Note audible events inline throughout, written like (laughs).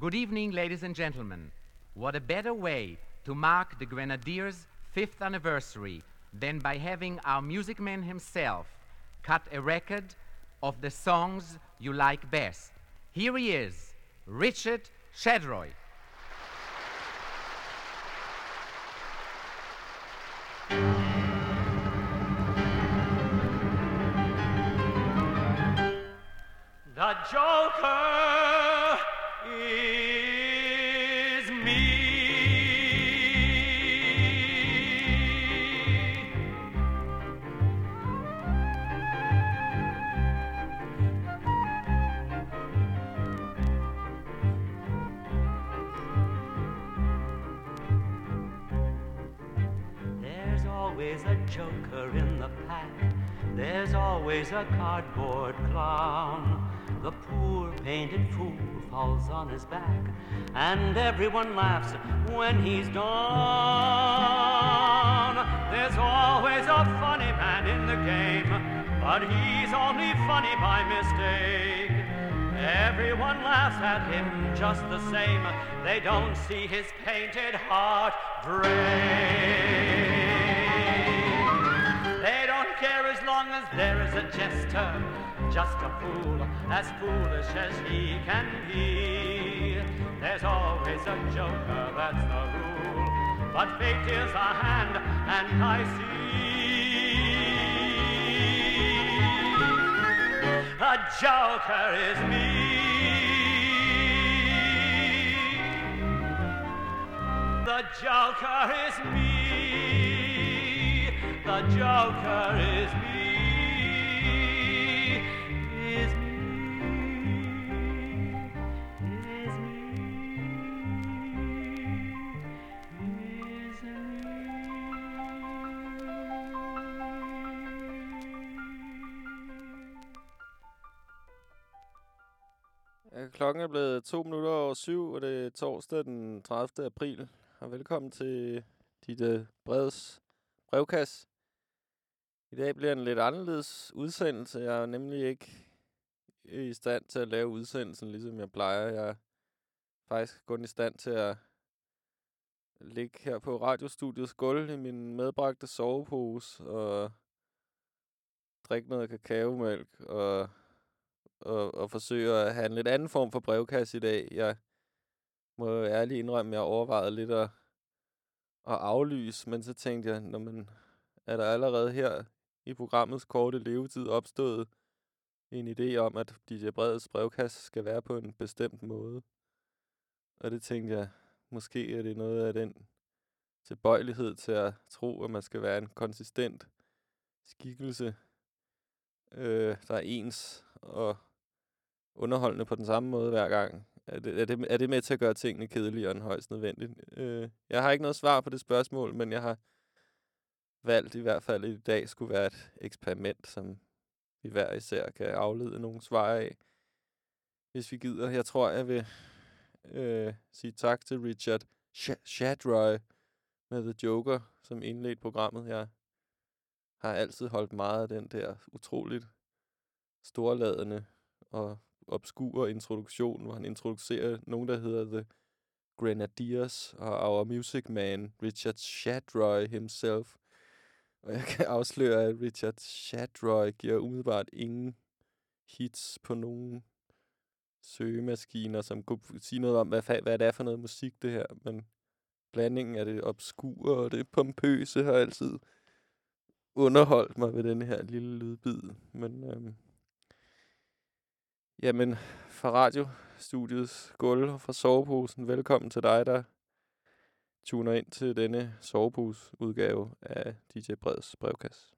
Good evening, ladies and gentlemen. What a better way to mark the Grenadiers' fifth anniversary than by having our music man himself cut a record of the songs you like best. Here he is, Richard Shadroy. Everyone laughs when he's gone. There's always a funny man in the game, but he's only funny by mistake. Everyone laughs at him just the same. They don't see his painted heart break. They don't care as long as there is a jester, just a fool, as foolish as he can be. There's always a joker, that's the rule. But fate is a hand, and I see a joker is me. The joker is me. The joker is me. Øh, klokken er blevet to minutter over syv, og det er torsdag den 30. april. Og velkommen til dit uh, breds brevkasse. I dag bliver en lidt anderledes udsendelse. Jeg er nemlig ikke i stand til at lave udsendelsen, ligesom jeg plejer. Jeg er faktisk kun i stand til at ligge her på radiostudiets gulv i min medbragte sovepose og drikke noget kakaomælk og og, og forsøge at have en lidt anden form for brevkasse i dag. Jeg må ærligt indrømme, at jeg overvejede lidt at, at aflyse, men så tænkte jeg, når man er der allerede her i programmets korte levetid opstået en idé om, at DJ Breds brevkasse skal være på en bestemt måde. Og det tænkte jeg, måske er det noget af den tilbøjelighed til at tro, at man skal være en konsistent skikkelse, øh, der er ens og underholdende på den samme måde hver gang. Er det, er det, er det med til at gøre tingene kedeligere end højst nødvendigt? Øh, jeg har ikke noget svar på det spørgsmål, men jeg har valgt i hvert fald, i dag skulle være et eksperiment, som vi hver især kan aflede nogle svar af, hvis vi gider. Jeg tror, jeg vil øh, sige tak til Richard Sh- Shadroy med The Joker, som indledte programmet. Jeg har altid holdt meget af den der utroligt storladende og obskur introduktion, hvor han introducerer nogen, der hedder The Grenadiers og Our Music Man, Richard Shadroy himself. Og jeg kan afsløre, at Richard Shadroy giver umiddelbart ingen hits på nogen søgemaskiner, som kunne sige noget om, hvad, hvad det er for noget musik, det her. Men blandingen af det obskure og det pompøse har altid underholdt mig ved den her lille lydbid. Men øhm, Jamen, fra radiostudiets gulv og fra soveposen, velkommen til dig, der tuner ind til denne sovepose-udgave af DJ Breds brevkasse.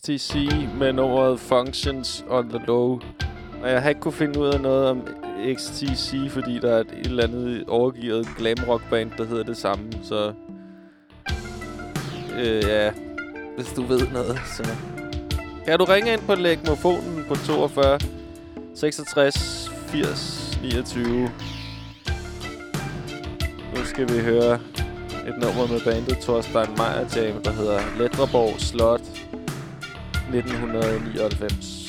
XTC med nummeret Functions on the Low. Og jeg har ikke kunne finde ud af noget om XTC, fordi der er et, et eller andet overgivet glam rock band, der hedder det samme. Så øh, ja, hvis du ved noget, så... Kan du ringe ind på lægmofonen på 42 66 80 29. Nu skal vi høre et nummer med bandet Thorstein Meyer Jam, der hedder Letreborg Slot 1999.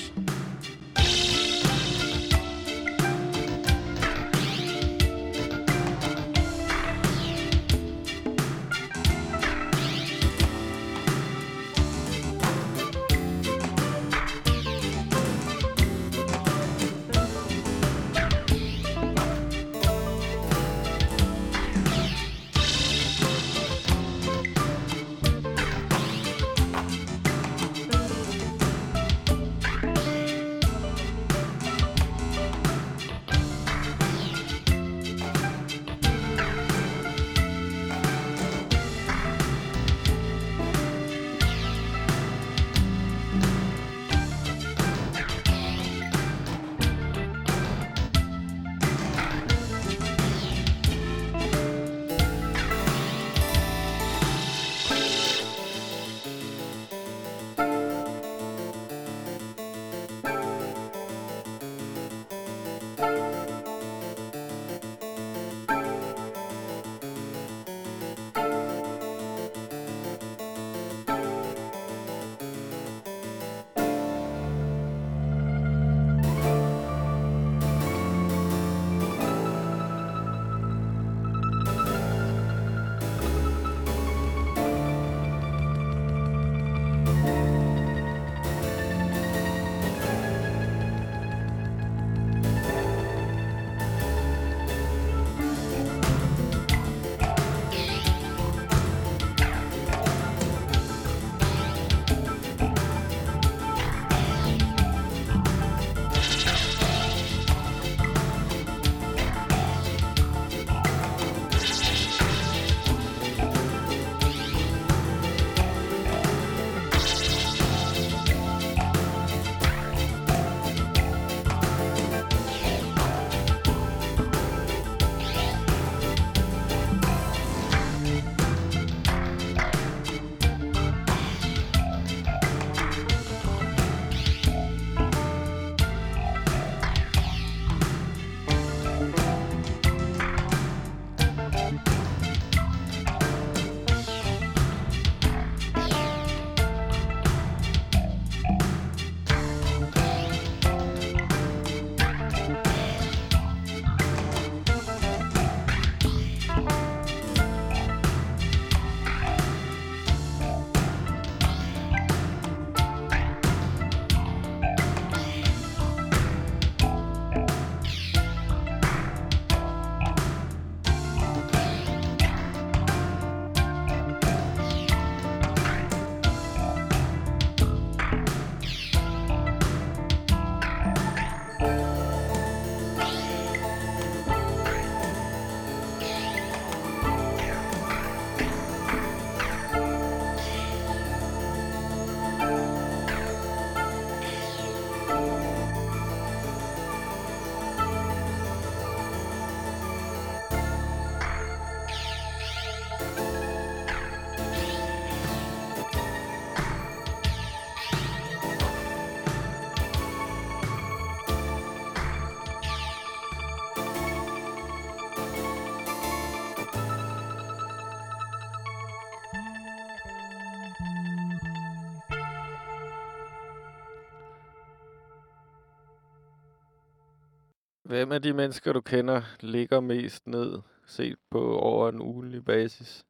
Hvem af de mennesker, du kender, ligger mest ned, set på over en ugenlig basis?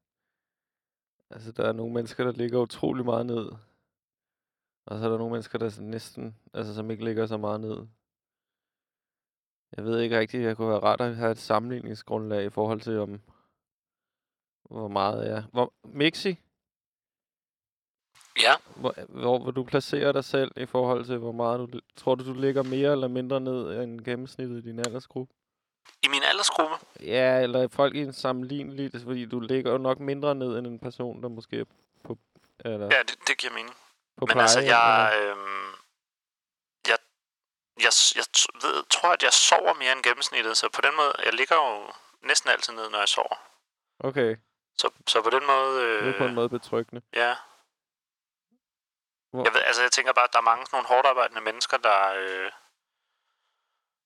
Altså, der er nogle mennesker, der ligger utrolig meget ned. Og så er der nogle mennesker, der næsten, altså som ikke ligger så meget ned. Jeg ved ikke rigtigt, jeg kunne være rart at have et sammenligningsgrundlag i forhold til, om hvor meget jeg... Hvor, Mixi? Ja. Hvor, hvor vil du placere dig selv i forhold til, hvor meget du... Tror du, du ligger mere eller mindre ned end gennemsnittet i din aldersgruppe? I min aldersgruppe? Ja, eller folk i en sammenlignelig, fordi du ligger jo nok mindre ned end en person, der måske er på... Eller, Ja, det, det giver mening. På Men altså, plejehjem, jeg, eller? øhm, jeg, jeg, jeg ved, tror, at jeg sover mere end gennemsnittet, så på den måde, jeg ligger jo næsten altid ned, når jeg sover. Okay, Så, så på den måde, det er på en øh, måde betryggende. ja. Hvor- Jeg, ved, altså, jeg tænker bare, at der er mange sådan nogle hårdt arbejdende mennesker, der øh,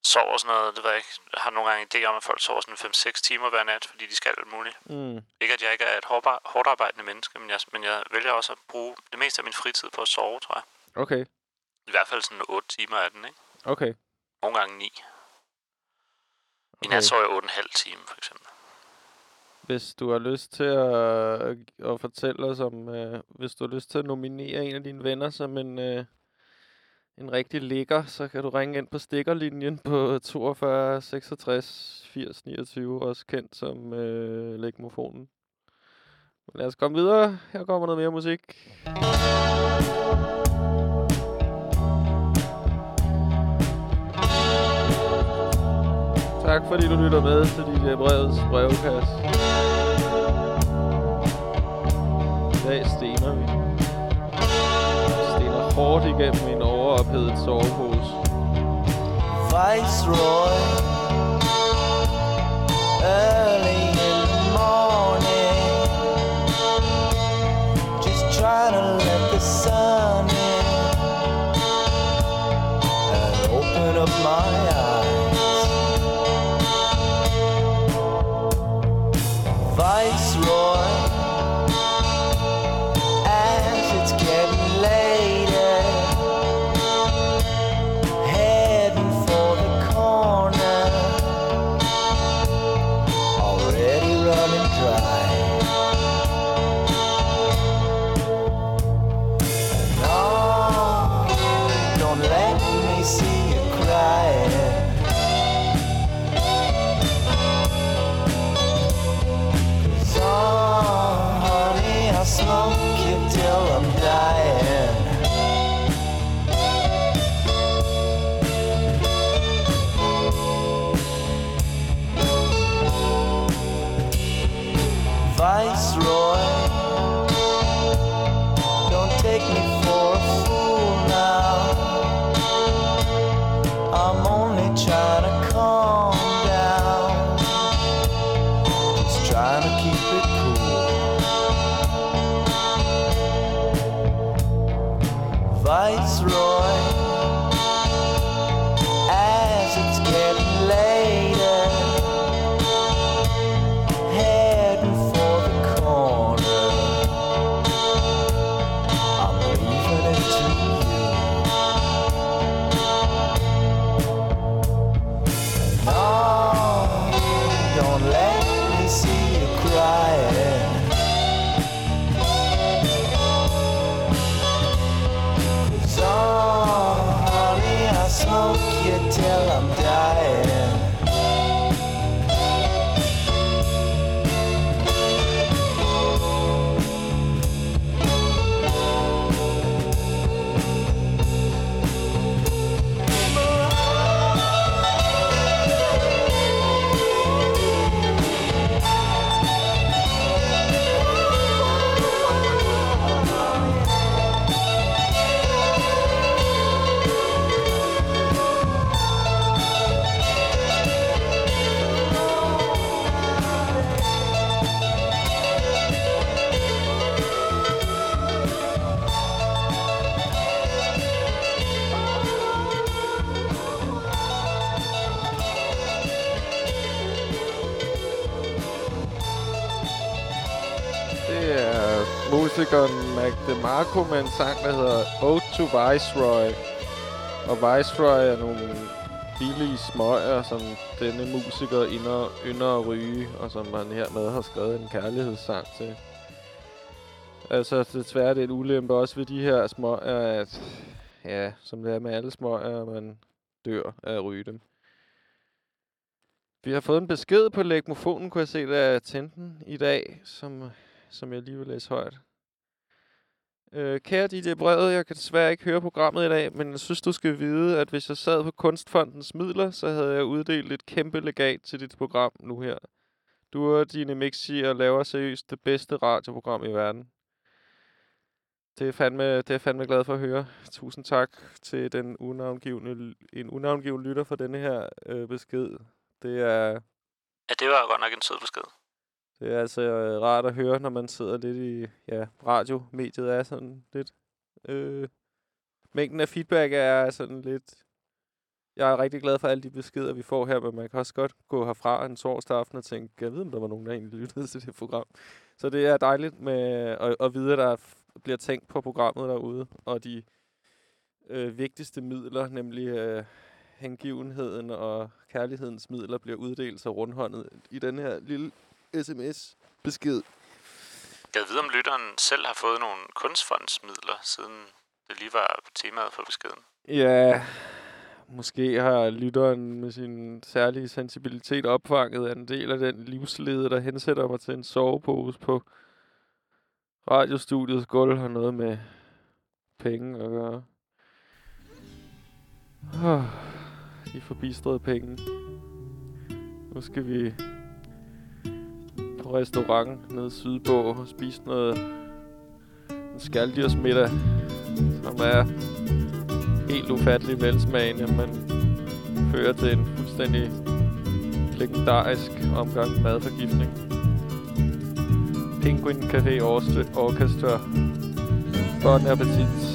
sover sådan noget, det ved jeg ikke, jeg har nogle gange idé om, at folk sover sådan 5-6 timer hver nat, fordi de skal alt muligt. Mm. Ikke, at jeg ikke er et hårdt, arbejdende menneske, men jeg, men jeg vælger også at bruge det meste af min fritid på at sove, tror jeg. Okay, I hvert fald sådan 8 timer af den, ikke? okay. Nogle gange 9. I okay. nat sover jeg 8,5 timer, for eksempel. Hvis du har lyst til at, øh, at fortælle os om, øh, hvis du har lyst til at nominere en af dine venner som en, øh, en rigtig ligger, så kan du ringe ind på stikkerlinjen på 42 66 80 29, også kendt som øh, legmofonen. Men lad os komme videre. Her kommer noget mere musik. Tak fordi du lytter med til dit øh, brevets brevkasse. I dag stener vi. Vi stener hårdt igennem min overophedet sovepose. Viceroy. Marco med en sang, der hedder Ode to Viceroy. Og Viceroy er nogle billige smøger, som denne musiker ynder, ynder at ryge, og som han hermed har skrevet en kærlighedssang til. Altså, desværre er det en ulempe også ved de her smøger, at ja, som det er med alle smøger, man dør af at ryge dem. Vi har fået en besked på lægmofonen, kunne jeg se, der er tænden i dag, som som jeg lige vil læse højt. Øh, kære DJ Brevet, jeg kan desværre ikke høre programmet i dag, men jeg synes, du skal vide, at hvis jeg sad på Kunstfondens midler, så havde jeg uddelt et kæmpe legat til dit program nu her. Du og dine mixier laver seriøst det bedste radioprogram i verden. Det er, fandme, det er fandme glad for at høre. Tusind tak til den unavngivende, en unavngiven lytter for denne her øh, besked. Det er, Ja, det var godt nok en sød besked det er altså øh, rart at høre, når man sidder lidt i ja, radiomediet er sådan lidt... Øh, mængden af feedback er sådan lidt... Jeg er rigtig glad for alle de beskeder, vi får her, men man kan også godt gå herfra en torsdag aften og tænke, jeg ved, om der var nogen, der egentlig lyttede til det program. Så det er dejligt med at, at vide, at der bliver tænkt på programmet derude, og de øh, vigtigste midler, nemlig øh, hengivenheden og kærlighedens midler, bliver uddelt så rundhåndet i den her lille sms-besked. Jeg ved, om lytteren selv har fået nogle kunstfondsmidler, siden det lige var temaet for beskeden. Ja, måske har lytteren med sin særlige sensibilitet opfanget en del af den livslede, der hensætter mig til en sovepose på radiostudiets gulv har noget med penge at gøre. Oh, de forbistrede penge. Nu skal vi på restaurant nede sydpå og spise noget en skalddyrsmiddag, som er helt ufattelig velsmagende, men fører til en fuldstændig legendarisk omgang madforgiftning. Penguin Café Orchestra. Bon appetit.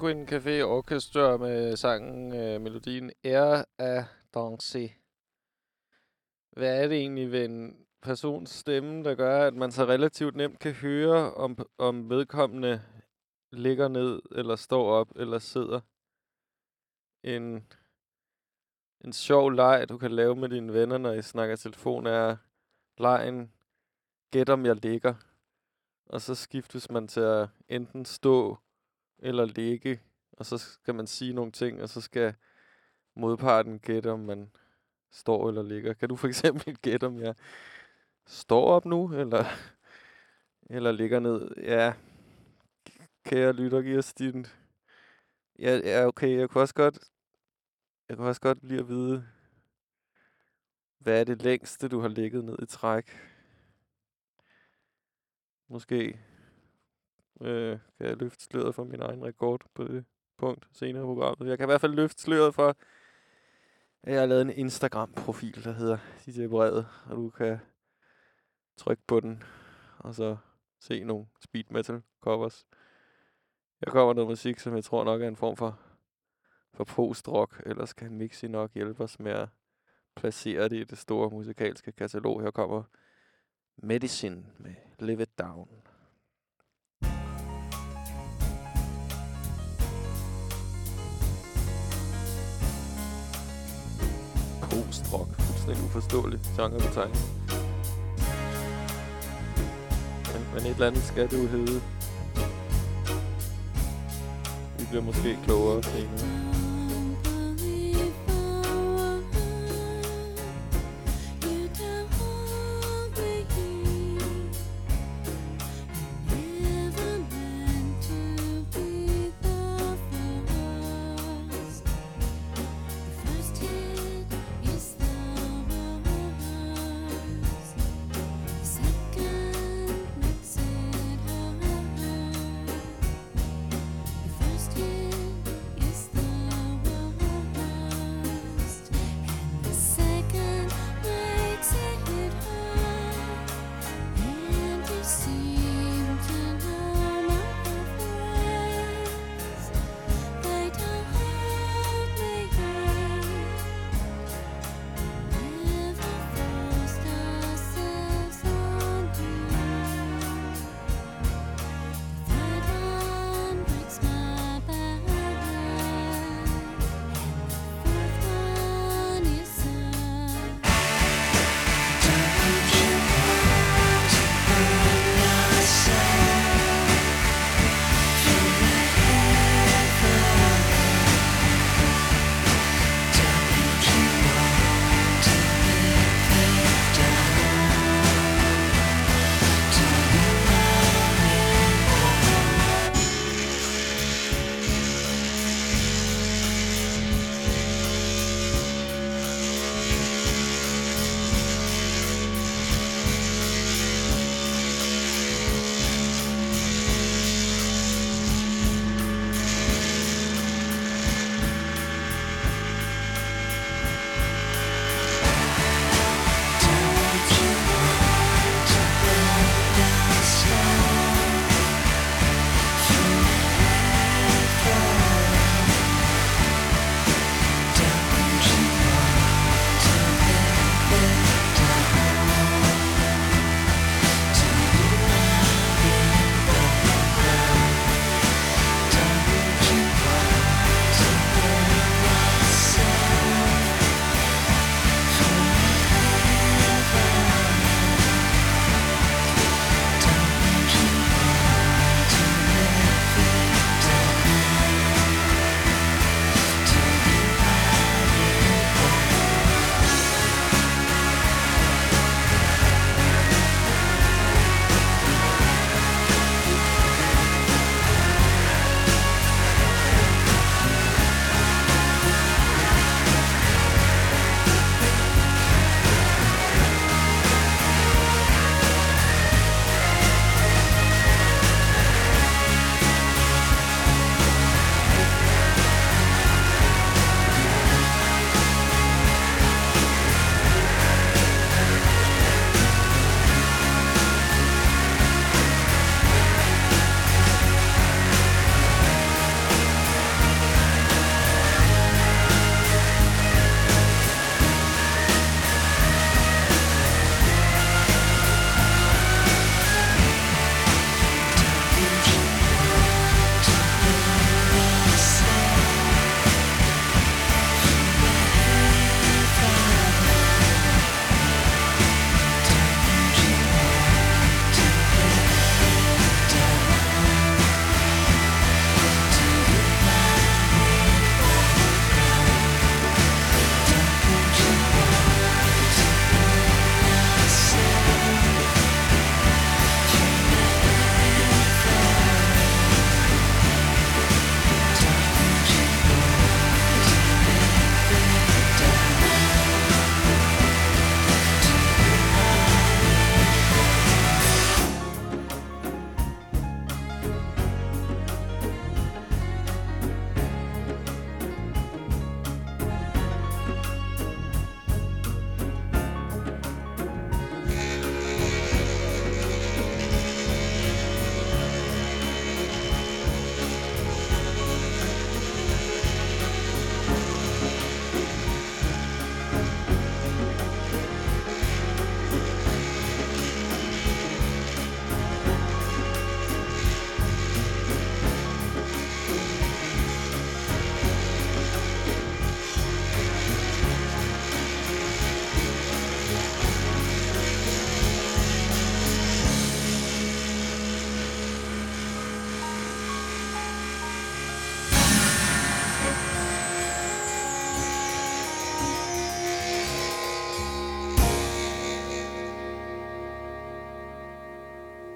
Penguin Café Orchestra med sangen, øh, melodien Air af Danse. Hvad er det egentlig ved en persons stemme, der gør, at man så relativt nemt kan høre, om, om vedkommende ligger ned, eller står op, eller sidder? En, en sjov leg, du kan lave med dine venner, når I snakker telefon, er lejen Gæt om jeg ligger. Og så skiftes man til at enten stå eller ligge, og så skal man sige nogle ting, og så skal modparten gætte, om man står eller ligger. Kan du for (laughs) eksempel gætte, om jeg står op nu, eller, eller ligger ned? Ja, kære lytter, giv os din... Ja, ja, okay, jeg kunne også godt... Jeg kunne også godt lige at vide, hvad er det længste, du har ligget ned i træk? Måske øh, kan jeg løfte sløret for min egen rekord på det punkt senere i programmet. Jeg kan i hvert fald løfte sløret for, at jeg har lavet en Instagram-profil, der hedder DJ Brevet, og du kan trykke på den, og så se nogle speed metal covers. Jeg kommer noget musik, som jeg tror nok er en form for, for post-rock, ellers kan Mixi nok hjælpe os med at placere det i det store musikalske katalog. Her kommer Medicine med Live It Down. Post-rock. Fuldstændig uforståelig genrebetegning. Men, men et eller andet skal det jo hedde. Vi bliver måske klogere senere.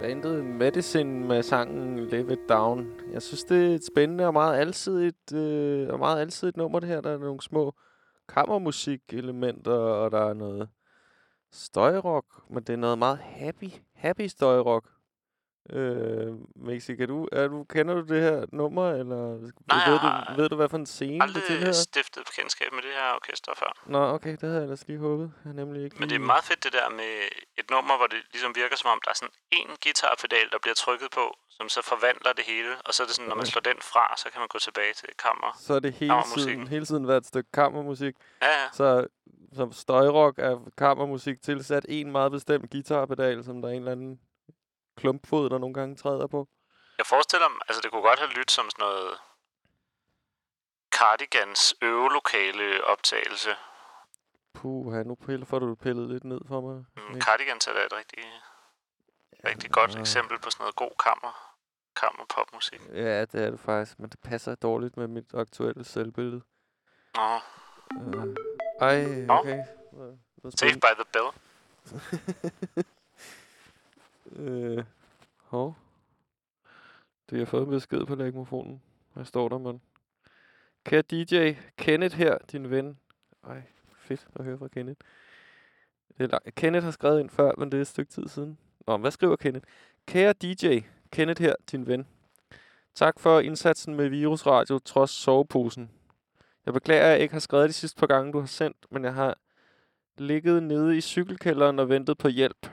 Bandet Medicine med sangen Live It Down. Jeg synes, det er et spændende og meget alsidigt, øh, og meget alsidigt nummer, det her. Der er nogle små kammermusik-elementer, og der er noget støjrock, men det er noget meget happy, happy støjrock. Øh, Mexi, kan du, er du, kender du det her nummer, eller Nej, ved, jeg du, ved du, hvad for en scene det tilhører? stiftet bekendtskab med det her orkester før. Nå, okay, det havde jeg ellers lige håbet. Jeg nemlig ikke Men det er meget fedt det der med et nummer, hvor det ligesom virker som om, der er sådan en guitarpedal, der bliver trykket på, som så forvandler det hele. Og så er det sådan, når man slår den fra, så kan man gå tilbage til kammer. Så er det hele tiden, hele tiden været et stykke kammermusik. Ja, ja. Så som støjrock er kammermusik tilsat en meget bestemt guitarpedal, som der er en eller anden klumpfod, der nogle gange træder på. Jeg forestiller mig, altså det kunne godt have lyttet som sådan noget Cardigans øvelokale optagelse. Puh, nu piller, får du pillet lidt ned for mig. Mm. Cardigans er da et rigtig, rigtig godt Ja. eksempel på sådan noget god kammer, kammer popmusik. Ja, det er det faktisk, men det passer dårligt med mit aktuelle selvbillede. Nå, Uh, ej, Nå. okay. Hvor Saved by the Bell. (laughs) Øh, hov. Det har fået en besked på lægmofonen. Hvad står der, mand? Kære DJ, Kenneth her, din ven. Ej, fedt at høre fra Kenneth. Det er Kenneth har skrevet ind før, men det er et stykke tid siden. Nå, hvad skriver Kenneth? Kære DJ, Kenneth her, din ven. Tak for indsatsen med Virusradio trods soveposen. Jeg beklager, at jeg ikke har skrevet de sidste par gange, du har sendt, men jeg har ligget nede i cykelkælderen og ventet på hjælp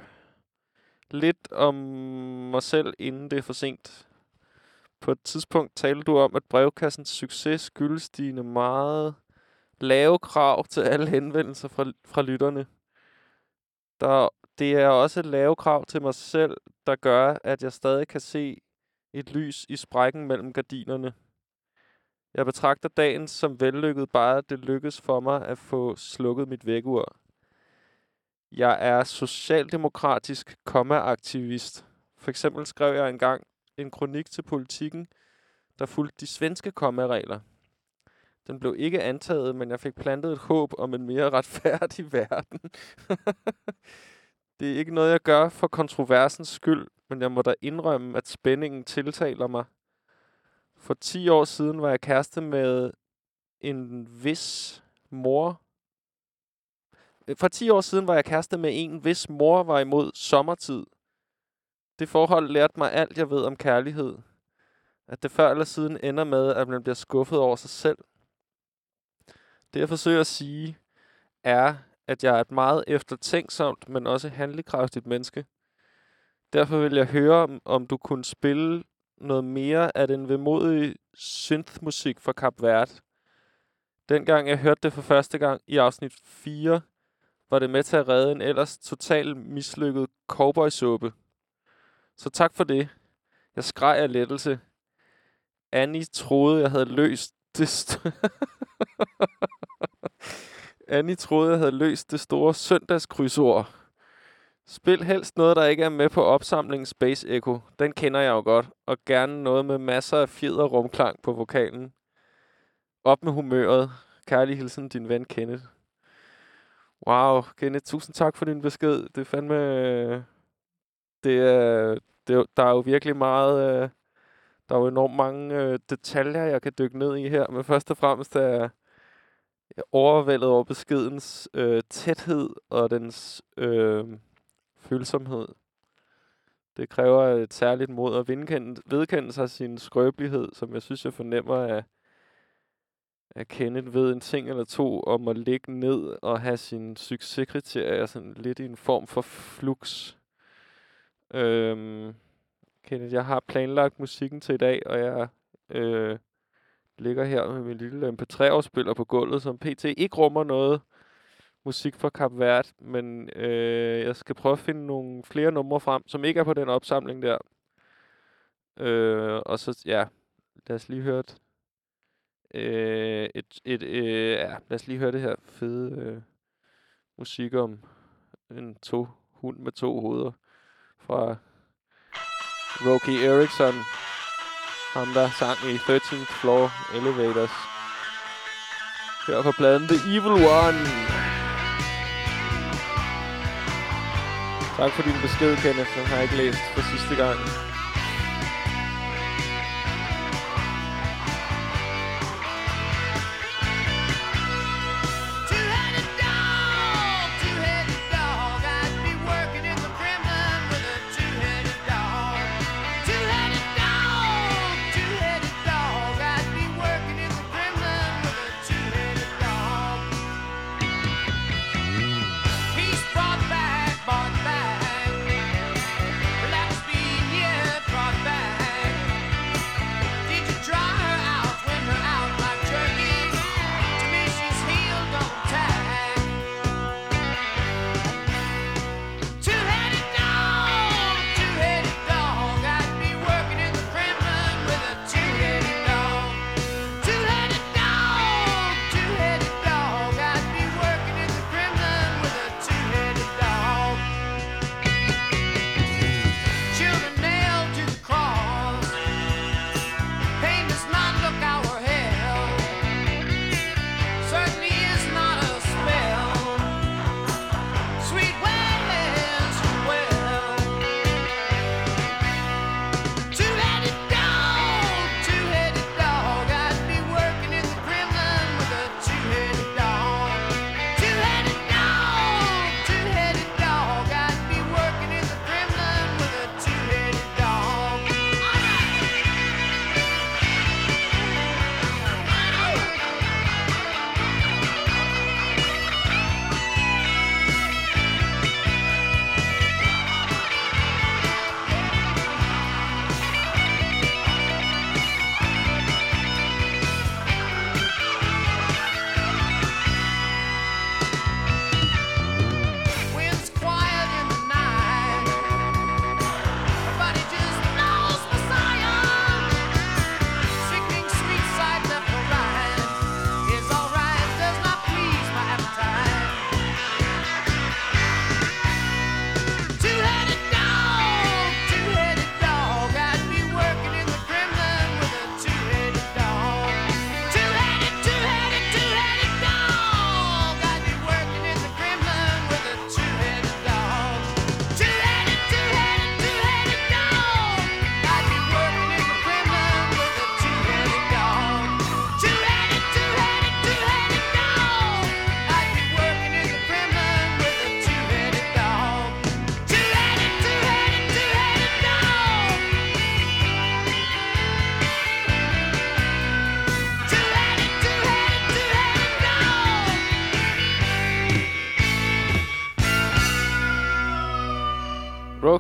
lidt om mig selv, inden det er for sent. På et tidspunkt talte du om, at brevkassens succes skyldes dine meget lave krav til alle henvendelser fra, fra lytterne. Der, det er også lave krav til mig selv, der gør, at jeg stadig kan se et lys i sprækken mellem gardinerne. Jeg betragter dagen som vellykket, bare det lykkes for mig at få slukket mit vækkeur. Jeg er socialdemokratisk komma-aktivist. For eksempel skrev jeg engang en kronik til politikken, der fulgte de svenske komma-regler. Den blev ikke antaget, men jeg fik plantet et håb om en mere retfærdig (laughs) verden. det er ikke noget, jeg gør for kontroversens skyld, men jeg må da indrømme, at spændingen tiltaler mig. For 10 år siden var jeg kæreste med en vis mor, Øh, for 10 år siden var jeg kæreste med en, hvis mor var imod sommertid. Det forhold lærte mig alt, jeg ved om kærlighed. At det før eller siden ender med, at man bliver skuffet over sig selv. Det jeg forsøger at sige, er, at jeg er et meget eftertænksomt, men også handlekraftigt menneske. Derfor vil jeg høre, om, du kunne spille noget mere af den vemodige synthmusik fra Kap Verde. Dengang jeg hørte det for første gang i afsnit 4, var det med til at redde en ellers totalt mislykket cowboysuppe. Så tak for det. Jeg skreg af lettelse. Annie troede, jeg havde løst det st- (laughs) Annie troede, jeg havde løst det store søndagskrydsord. Spil helst noget, der ikke er med på opsamlingen Space Echo. Den kender jeg jo godt. Og gerne noget med masser af fjeder rumklang på vokalen. Op med humøret. Kærlig hilsen, din ven Kenneth. Wow, Kenneth, tusind tak for din besked. Det er fandme... Øh, det er, det der er jo virkelig meget... øh, Der er jo enormt mange øh, detaljer, jeg kan dykke ned i her. Men først og fremmest er jeg overvældet over beskedens øh, tæthed og dens øh, følsomhed. Det kræver et særligt mod at vedkende, sig sin skrøbelighed, som jeg synes, jeg fornemmer af, at Kenneth ved en ting eller to om at ligge ned og have sin succeskriterier sådan lidt i en form for flux. Øhm, Kenneth, jeg har planlagt musikken til i dag, og jeg øh, ligger her med min lille øh, MP3-afspiller på gulvet, som pt. ikke rummer noget musik fra Cap Verde, men øh, jeg skal prøve at finde nogle flere numre frem, som ikke er på den opsamling der. Øh, og så, ja, lad os lige høre et, øh, et, et øh, ja, lad os lige høre det her fede øh, musik om en to hund med to hoveder fra Rocky Erickson. Ham, der sang i 13th Floor Elevators. Her på pladen The Evil One. Tak for din besked, Kenneth. Den har jeg ikke læst for sidste gang.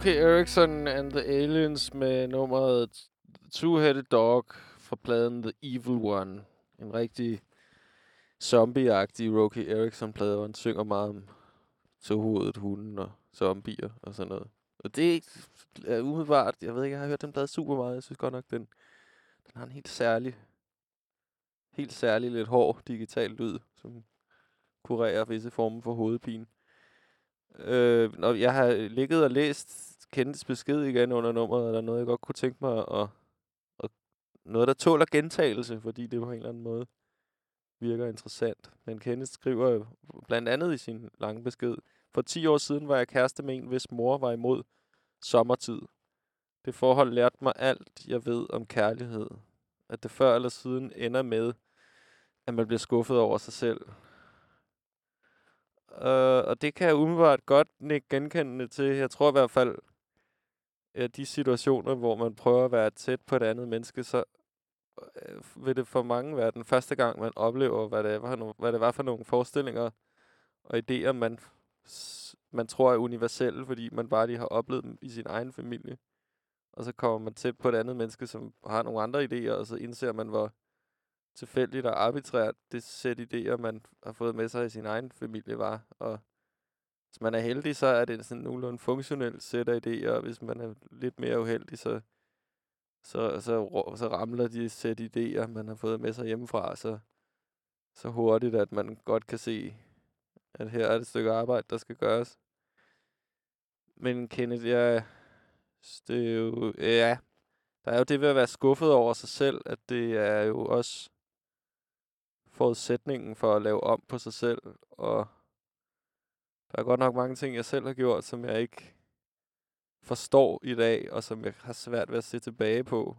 Okay, Erickson and the Aliens med nummeret Two-Headed Dog fra pladen The Evil One. En rigtig zombie-agtig Rocky Erickson-plade, hvor han synger meget om tohovedet, hunden og zombier og sådan noget. Og det er umiddelbart, jeg ved ikke, jeg har hørt den plade super meget. Jeg synes godt nok, den, den har en helt særlig, helt særlig lidt hård digital lyd, som kurerer visse former for hovedpine. Øh, når jeg har ligget og læst kendes besked igen under nummeret, eller der noget, jeg godt kunne tænke mig at, at noget, der tåler gentagelse, fordi det på en eller anden måde virker interessant. Men Kenneth skriver blandt andet i sin lange besked, for 10 år siden var jeg kæreste med en, hvis mor var imod sommertid. Det forhold lærte mig alt, jeg ved om kærlighed. At det før eller siden ender med, at man bliver skuffet over sig selv. Uh, og det kan jeg umiddelbart godt ikke genkendende til. Jeg tror i hvert fald, at de situationer, hvor man prøver at være tæt på et andet menneske, så øh, vil det for mange være den første gang, man oplever, hvad det, var, no- hvad det var for nogle forestillinger og idéer, man, man tror er universelle, fordi man bare lige har oplevet dem i sin egen familie. Og så kommer man tæt på et andet menneske, som har nogle andre idéer, og så indser man, hvor tilfældigt og arbitrært det sæt idéer, man har fået med sig i sin egen familie var. Og hvis man er heldig, så er det sådan nogenlunde funktionel sæt af idéer, og hvis man er lidt mere uheldig, så, så, så, så ramler de sæt idéer, man har fået med sig hjemmefra, så, så hurtigt, at man godt kan se, at her er et stykke arbejde, der skal gøres. Men Kenneth, jeg, det er jo, ja, der er jo det ved at være skuffet over sig selv, at det er jo også forudsætningen for at lave om på sig selv, og der er godt nok mange ting, jeg selv har gjort, som jeg ikke forstår i dag, og som jeg har svært ved at se tilbage på.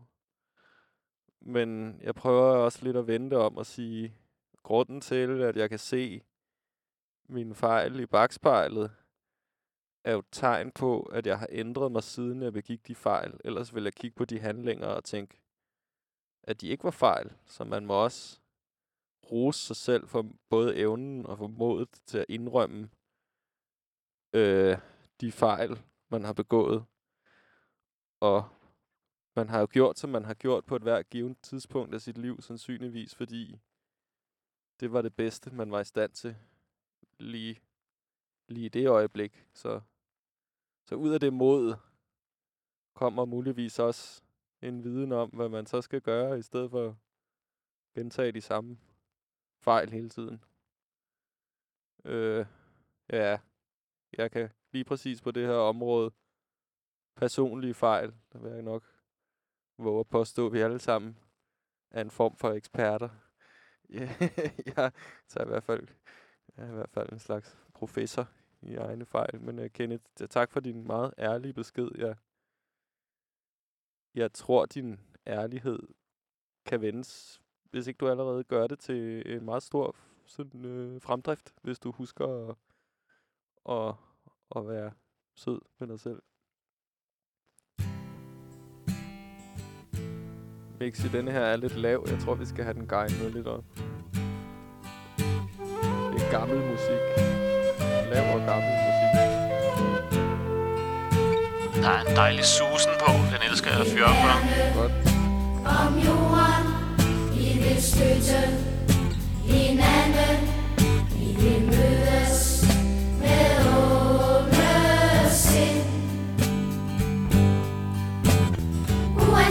Men jeg prøver også lidt at vente om og sige, grunden til, at jeg kan se mine fejl i bagspejlet, er jo et tegn på, at jeg har ændret mig siden jeg begik de fejl. Ellers vil jeg kigge på de handlinger og tænke, at de ikke var fejl. Så man må også rose sig selv for både evnen og for modet til at indrømme øh, de fejl, man har begået. Og man har jo gjort, som man har gjort på et hvert givet tidspunkt af sit liv, sandsynligvis, fordi det var det bedste, man var i stand til lige, lige i det øjeblik. Så, så ud af det mod kommer muligvis også en viden om, hvad man så skal gøre, i stedet for at gentage de samme fejl hele tiden. Øh, ja, jeg kan lige præcis på det her område, personlige fejl, der vil jeg nok våge at påstå, at vi alle sammen er en form for eksperter. (laughs) jeg tager i hvert fald, jeg er i hvert fald en slags professor i egne fejl. Men uh, Kenneth, tak for din meget ærlige besked. Jeg, jeg tror, din ærlighed kan vendes, hvis ikke du allerede gør det til en meget stor sådan, øh, fremdrift, hvis du husker at, at, at være sød med dig selv. Mix i denne her er lidt lav. Jeg tror, vi skal have den gejnet lidt op. Det er gammel musik. Lav og gammel musik. Der er en dejlig susen på. Den elsker jeg at fyre op for. Godt. om jorden. Vi vil støtte hinanden. Vi vil mødes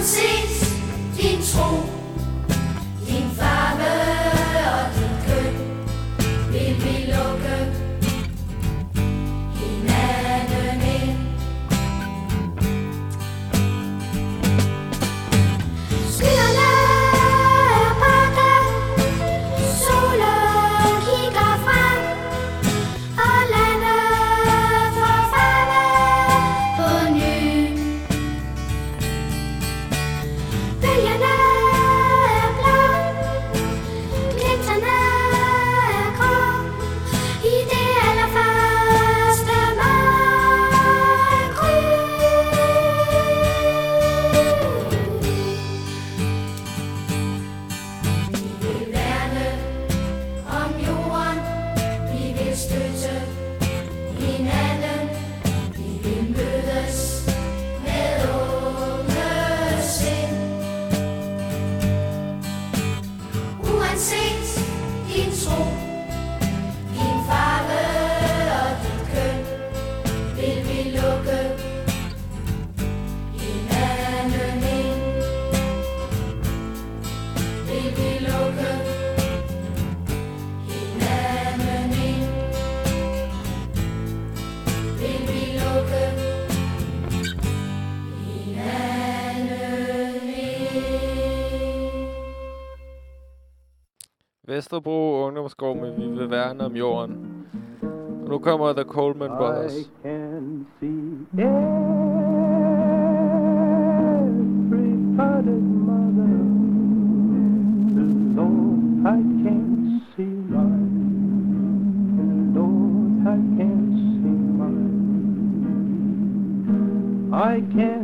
Uanset din tro, Vesterbro Ungdomsgård med Vi vil værne om jorden. Og nu kommer The Coleman Brothers. I can see everybody's mother. Lord, I can't see mine. Lord, I can't see mine. I can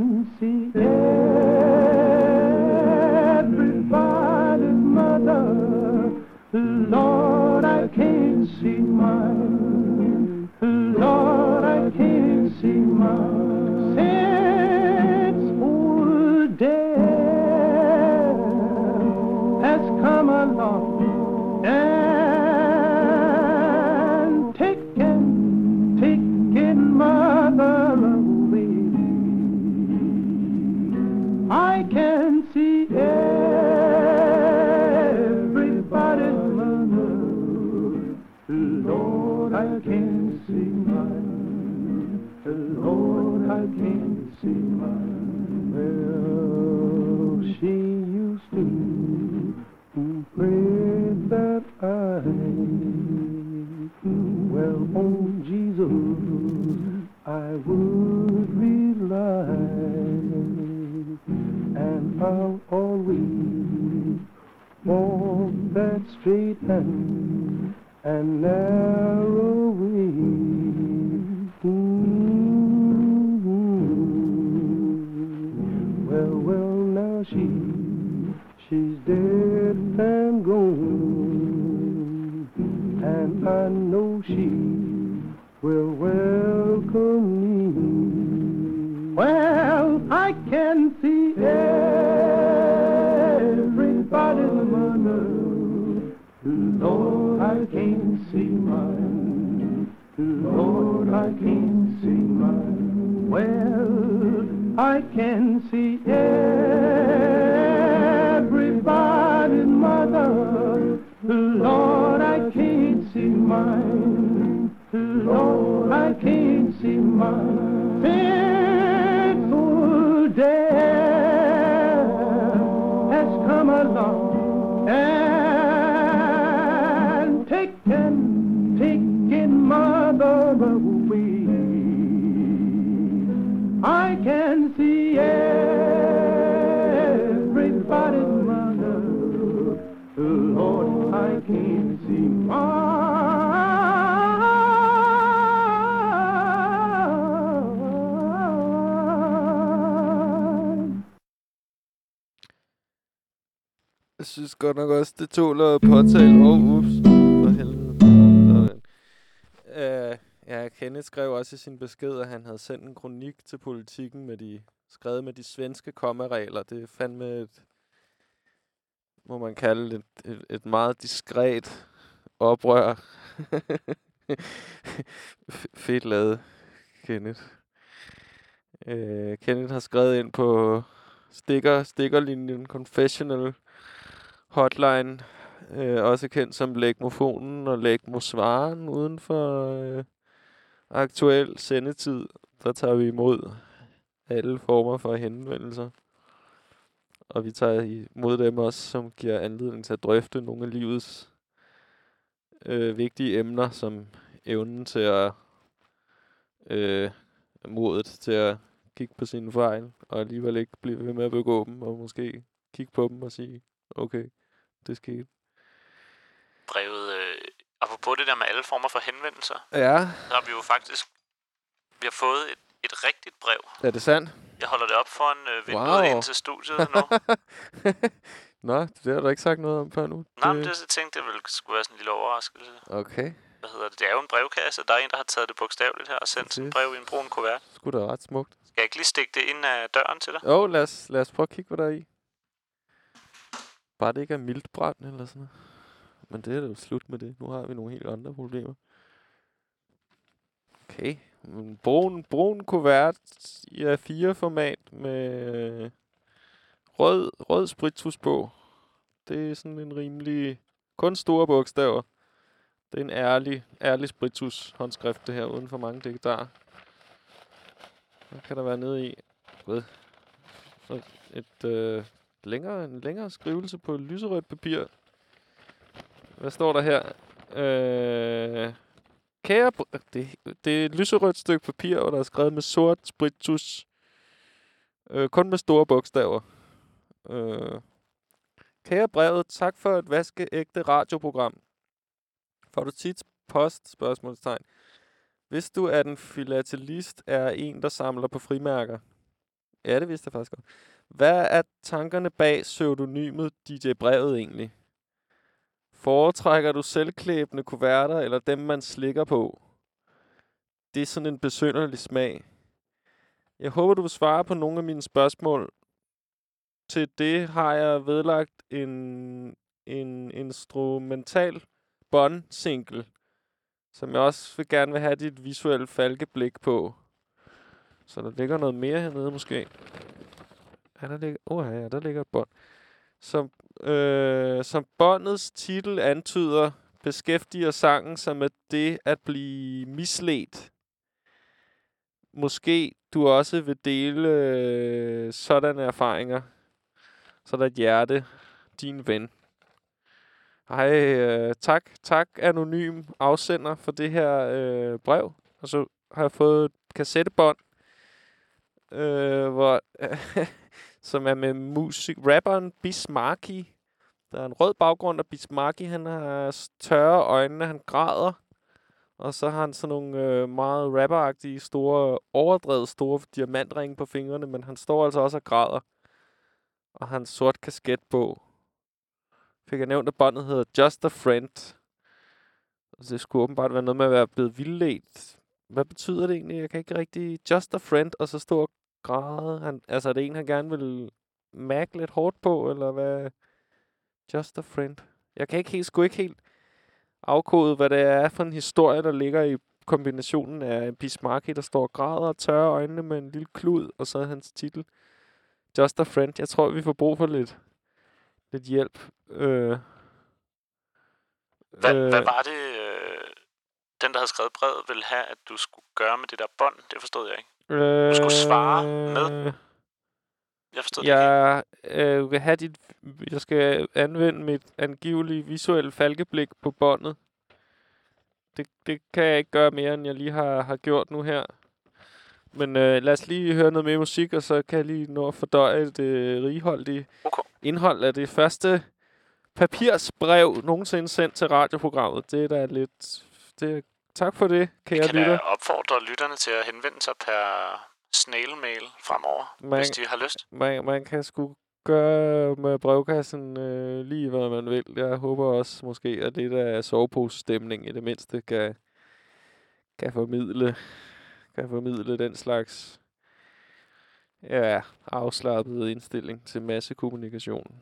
know she will welcome me. Well, I can see everybody's mother. Lord, I can't see mine. Lord, I can't see mine. Well, I can see everybody's come along and synes godt nok også, det tåler at påtale. Åh, oh, ups. For helvede. Sådan. Øh, ja, Kenneth skrev også i sin besked, at han havde sendt en kronik til politikken med de, skrevet med de svenske kommaregler. Det er fandme et, må man kalde det, et, et, et meget diskret oprør. (laughs) Fedt lavet, Kenneth. Øh, Kenneth har skrevet ind på stikker, stikkerlinjen Confessional Hotline, øh, også kendt som Lægmofonen og Lægmosvaren uden for øh, aktuel sendetid. Der tager vi imod alle former for henvendelser. Og vi tager imod dem også, som giver anledning til at drøfte nogle af livets øh, vigtige emner, som evnen til at øh, modet til at kigge på sine fejl, og alligevel ikke blive ved med at begå dem, og måske kigge på dem og sige, okay, det skete. Brevet, øh, apropos det der med alle former for henvendelser, Ja, så har vi jo faktisk vi har fået et, et rigtigt brev. er det sandt? Jeg holder det op foran øh, vinduet Wow. ind til studiet nu. (laughs) Nå, det har du ikke sagt noget om før nu. Nej, men det jeg tænkte jeg ville skulle være sådan en lille overraskelse. Okay, Hvad hedder det? Det er jo en brevkasse. Der er en, der har taget det bogstaveligt her og sendt sådan et brev i en brun kuvert. skulle da ret smukt. Skal jeg ikke lige stikke det ind af døren til dig? Jo, lad os, lad os prøve at kigge, hvad der er i. Bare det ikke er mildt eller sådan noget. Men det er da jo slut med det. Nu har vi nogle helt andre problemer. Okay. En brun, brun kuvert i A4-format med øh, rød, rød spritus på. Det er sådan en rimelig... Kun store bogstaver. Det er en ærlig, ærlig spritus håndskrift, det her, uden for mange digtar. Hvad kan der være nede i? Rød. Så et øh, længere, en længere skrivelse på lyserødt papir. Hvad står der her? Øh, kære... Det, det er et lyserødt stykke papir, hvor der er skrevet med sort spritus. Øh, kun med store bogstaver. Øh, kære brevet, tak for et vaskeægte radioprogram. Får du tit post? Spørgsmålstegn. Hvis du er den filatelist, er en, der samler på frimærker. Ja, det vidste jeg faktisk godt. Hvad er tankerne bag pseudonymet DJ Brevet egentlig? Foretrækker du selvklæbende kuverter, eller dem, man slikker på? Det er sådan en besynderlig smag. Jeg håber, du vil svare på nogle af mine spørgsmål. Til det har jeg vedlagt en, en instrumental bånd-single, som jeg også vil gerne vil have dit visuelle falkeblik på. Så der ligger noget mere hernede måske. Ja, der ligger, oh, ja, der ligger et bånd. Som, øh, som båndets titel antyder, beskæftiger sangen sig med det at blive misledt. Måske du også vil dele øh, sådanne erfaringer. Så der et hjerte, din ven. Hej, øh, tak, tak anonym afsender for det her øh, brev. Og så har jeg fået et kassettebånd, øh, hvor, (laughs) som er med musik, rapperen Bismarcky, Der er en rød baggrund, og Bismarcky, han har tørre øjne, han græder. Og så har han sådan nogle øh, meget rapperagtige, store, overdrevet store diamantringe på fingrene, men han står altså også og græder. Og har en sort kasket på. Fik jeg nævnt, at båndet hedder Just a Friend. Og det skulle åbenbart være noget med at være blevet vildledt. Hvad betyder det egentlig? Jeg kan ikke rigtig... Just a Friend, og så stå og græde. Han, altså, er det en, han gerne vil mærke lidt hårdt på, eller hvad? Just a Friend. Jeg kan ikke helt, sgu ikke helt afkode, hvad det er for en historie, der ligger i kombinationen af en Bismarcky, der står og græder og tørrer øjnene med en lille klud, og så hans titel. Just a Friend. Jeg tror, vi får brug for lidt, lidt hjælp. Øh, Hvad, øh, hvad var det, øh, den, der havde skrevet brevet, ville have, at du skulle gøre med det der bånd? Det forstod jeg ikke. Øh, Du skulle svare med. Jeg forstod det ikke. Jeg øh, vil have dit... Jeg skal anvende mit angivelige visuelle falkeblik på båndet. Det, det kan jeg ikke gøre mere, end jeg lige har, har gjort nu her. Men øh, lad os lige høre noget mere musik, og så kan jeg lige nå at fordøje det righoldige Okay. indhold af det første papirsbrev nogensinde sendt til radioprogrammet. Det er da lidt... Det, tak for det, kære Jeg kan lytter. opfordre lytterne til at henvende sig per snail-mail fremover, Man- hvis de har lyst. man, man kan sgu gøre med brevkassen øh, lige, hvad man vil. Jeg håber også måske, at det der er sovepose-stemning i det mindste kan, kan formidle kan formidle den slags ja, afslappet indstilling til massekommunikation.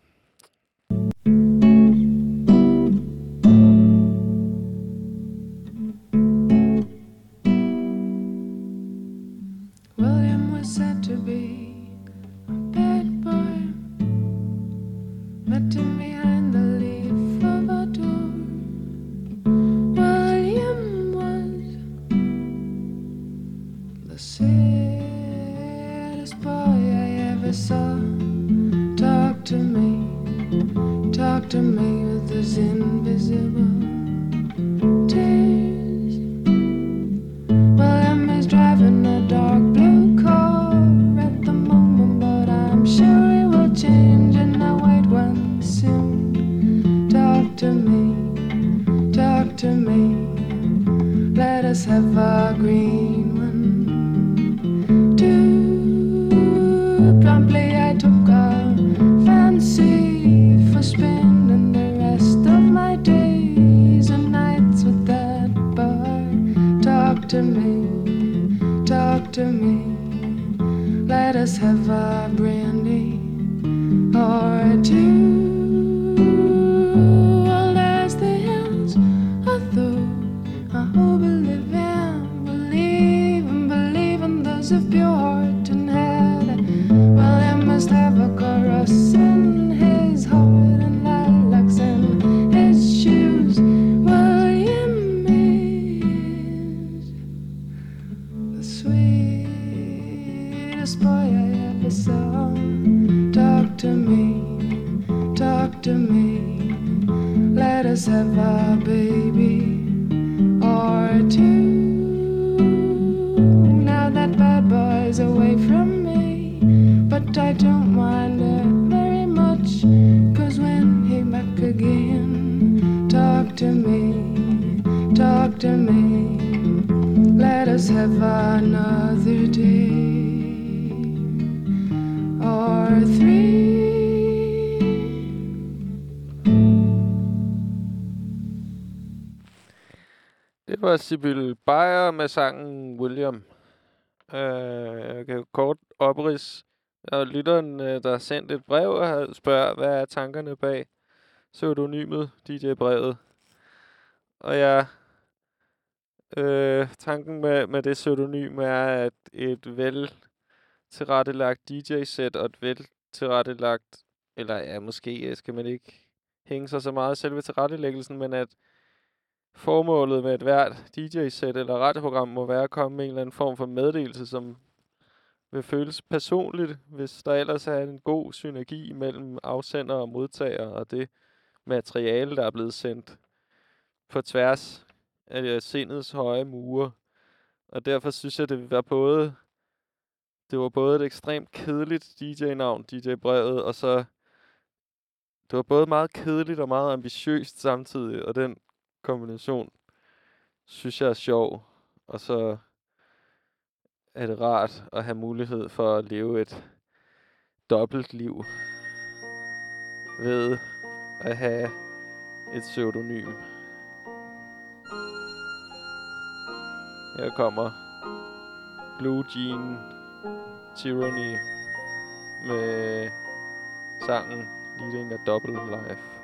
of beauty. Sangen William. Øh, jeg kan kort oprids. Og lytteren, øh, der har sendt et brev og spørger, hvad er tankerne bag pseudonymet DJ-brevet. Og jeg... Øh, tanken med, med det pseudonym er, at et vel tilrettelagt DJ-sæt og et vel tilrettelagt... Eller ja, måske skal man ikke hænge sig så meget i selve tilrettelæggelsen, men at Formålet med et hvert DJ-sæt eller radioprogram må være at komme med en eller anden form for meddelelse, som vil føles personligt, hvis der ellers er en god synergi mellem afsender og modtager, og det materiale, der er blevet sendt på tværs af øh, sindets høje mure. Og derfor synes jeg, det var både, det var både et ekstremt kedeligt DJ-navn, DJ-brevet, og så det var både meget kedeligt og meget ambitiøst samtidig, og den kombination synes jeg er sjov. Og så er det rart at have mulighed for at leve et dobbelt liv ved at have et pseudonym. Her kommer Blue Jean Tyranny med sangen Leading a Double Life.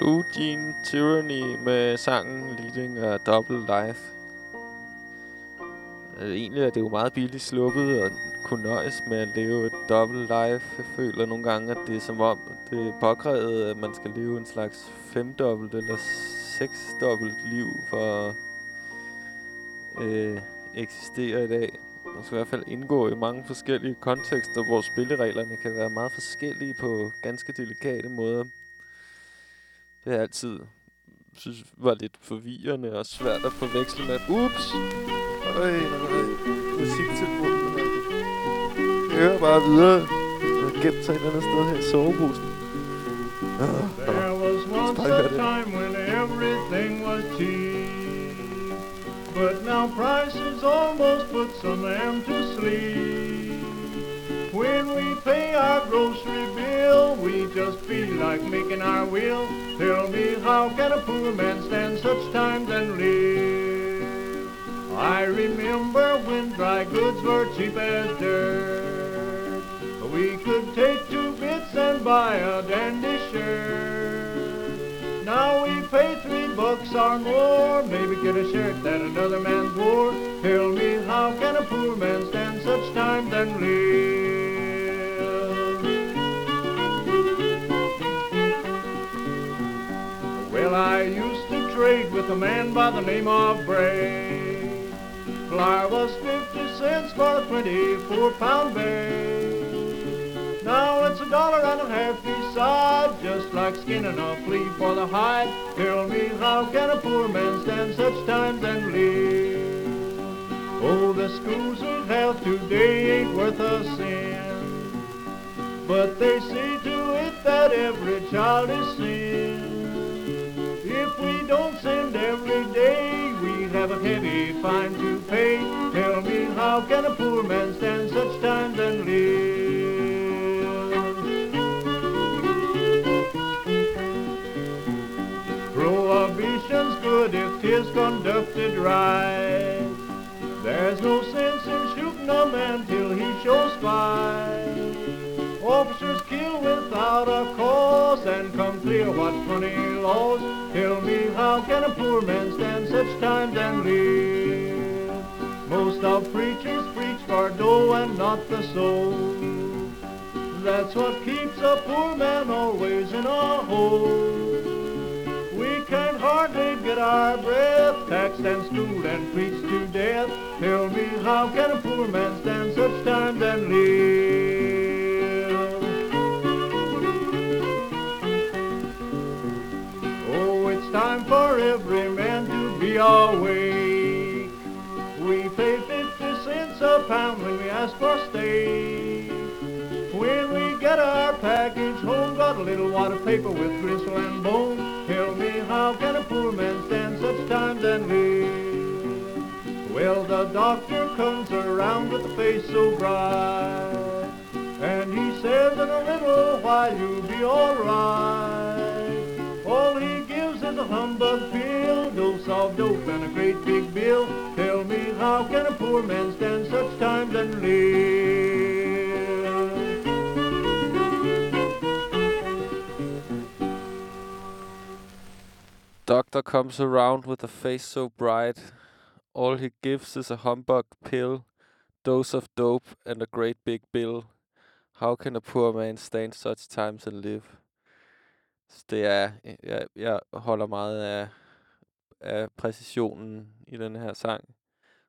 Blue Jean Tyranny med sangen Leading a Double Life. Øh, egentlig er det jo meget billigt sluppet og kunne nøjes med at leve et dobbelt life. Jeg føler nogle gange, at det er som om, det er påkrævet, at man skal leve en slags femdobbelt eller seksdobbelt liv for at øh, eksistere i dag. Man skal i hvert fald indgå i mange forskellige kontekster, hvor spillereglerne kan være meget forskellige på ganske delikate måder. Det er altid synes var lidt forvirrende og svært at forveksle med. Ups! Øj, nej, musiktelefonen. Jeg hører bare videre. Jeg har gemt sig et eller andet sted her i soveposen. Ah, There was once a time when everything was cheap, but now prices almost put some man to sleep. When we pay our grocery bill, we just feel like making our will. Tell me, how can a poor man stand such times and live? I remember when dry goods were cheap as dirt. We could take two bits and buy a dandy shirt. Now we pay three bucks or more, maybe get a shirt that another man's wore. Tell me, how can a poor man stand such times and live? Well, I used to trade with a man by the name of Bray. Flour was 50 cents for a 24 pound bag. Now it's a dollar and a half beside, just like skinning a flea for the hide. Tell me, how can a poor man stand such times and live? Oh, the schools we have today ain't worth a cent. But they see to it that every child is sent. Heavy fine to pay. Tell me, how can a poor man stand such times and live? Prohibition's good if 'tis conducted right. There's no sense in shooting a man till he shows fight. Without a cause and come clear what funny laws. Tell me, how can a poor man stand such times and live? Most of preachers preach for dough and not the soul. That's what keeps a poor man always in a hole. We can hardly get our breath, taxed and schooled and preached to death. Tell me, how can a poor man stand such times and live? For every man to be awake. We pay 50 cents a pound when we ask for steak. When we get our package home, got a little of paper with gristle and bone. Tell me, how can a poor man stand such times and live? Well, the doctor comes around with a face so bright, and he says in a little while you'll be alright. All he is a humbug pill, dose of dope and a great big bill. Tell me, how can a poor man stand such times and live? Doctor comes around with a face so bright. All he gives is a humbug pill, dose of dope, and a great big bill. How can a poor man stand such times and live? Så det er, jeg, jeg holder meget af, af præcisionen i den her sang,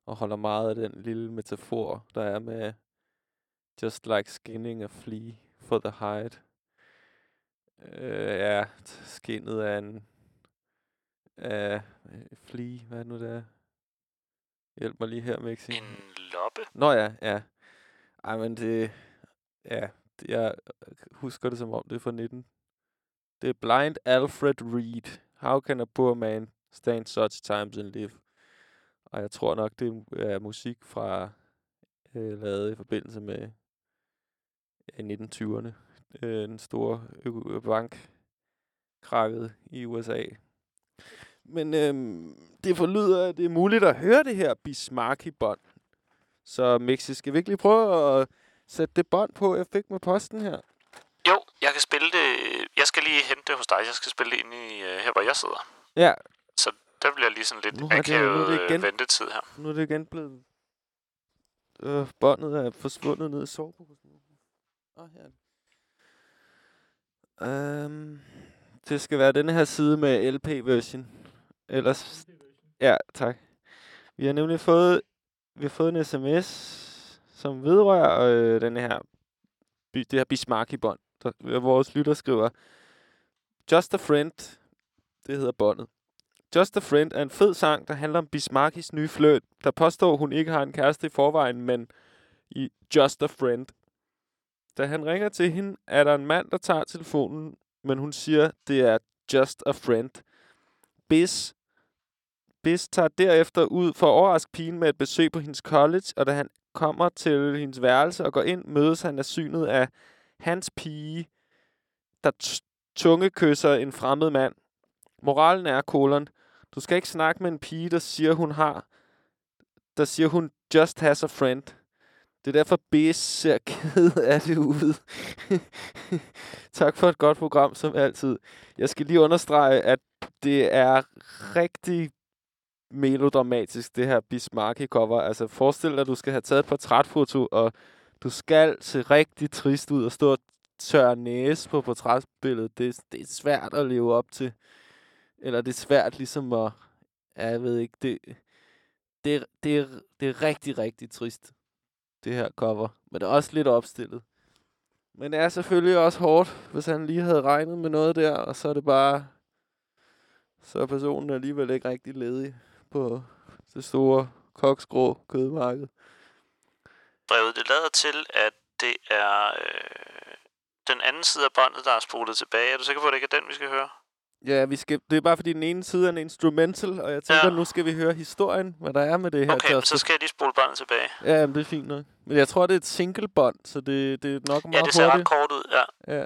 og holder meget af den lille metafor, der er med just like skinning a flea for the hide. Øh, ja, skinnet af en af øh, flea, hvad er det nu det er? Hjælp mig lige her, Mixi. En loppe? Nå ja, ja. Ej, men det... Ja, jeg husker det som om, det er fra 19. Det er Blind Alfred Reed. How can a poor man stand such times and live? Og jeg tror nok, det er musik fra øh, lavet i forbindelse med øh, 1920'erne. Øh, den store bank krakket i USA. Men øhm, det forlyder, at det er muligt at høre det her Bismarck-bånd. Så Mexi skal vi ikke lige prøve at sætte det bånd på, jeg fik med posten her? Jo, jeg kan spille det... Jeg skal lige hente det hos dig. Jeg skal spille det inde i, øh, her, hvor jeg sidder. Ja, Så der bliver lige sådan lidt Nu har det jo- nu er akavet det igen- ventetid her. nu er det igen blevet... Øh, båndet er forsvundet ned i soveposen. Åh, her er det. Skal være denne her side med LP-version. Ellers... Ja, tak. Vi har nemlig fået, vi har fået en sms, som vedrører øh, den her, det her Bismarcky-bånd. Der, øh, vores lytter skriver, Just a Friend, det hedder båndet. Just a Friend er en fed sang, der handler om Bismarckis nye fløjt, der påstår, hun ikke har en kæreste i forvejen, men i Just a Friend. Da han ringer til hende, er der en mand, der tager telefonen, men hun siger, det er Just a Friend. Bis, Bis tager derefter ud for at overraske pigen med et besøg på hendes college, og da han kommer til hendes værelse og går ind, mødes han af synet af hans pige, der tunge kysser en fremmed mand. Moralen er, kolon, du skal ikke snakke med en pige, der siger, hun har, der siger, hun just has a friend. Det er derfor, B ser (laughs) ked af det ud. (laughs) tak for et godt program, som altid. Jeg skal lige understrege, at det er rigtig melodramatisk, det her Bismarcky-cover. Altså, forestil dig, at du skal have taget et portrætfoto, og du skal se rigtig trist ud og stå og tørre næse på portrætbilledet. Det, det er svært at leve op til. Eller det er svært ligesom at... Ja, jeg ved ikke, det, det, det, er, det er rigtig, rigtig trist, det her cover. Men det er også lidt opstillet. Men det er selvfølgelig også hårdt, hvis han lige havde regnet med noget der, og så er det bare... Så er personen alligevel ikke rigtig ledig på det store koksgrå kødmarked. Brevet det lader til, at det er øh, den anden side af båndet, der er spolet tilbage. Er du sikker på, at det ikke er den, vi skal høre? Ja, vi skal, det er bare fordi den ene side er en instrumental, og jeg tænker, Ja. nu skal vi høre historien, hvad der er med det her. Okay, men så skal jeg lige spole båndet tilbage. Ja, men det er fint nok. Men jeg tror, det er et single bånd, så det, det er nok meget Ja, det ser ret hurtigt. kort ud, ja. Ja.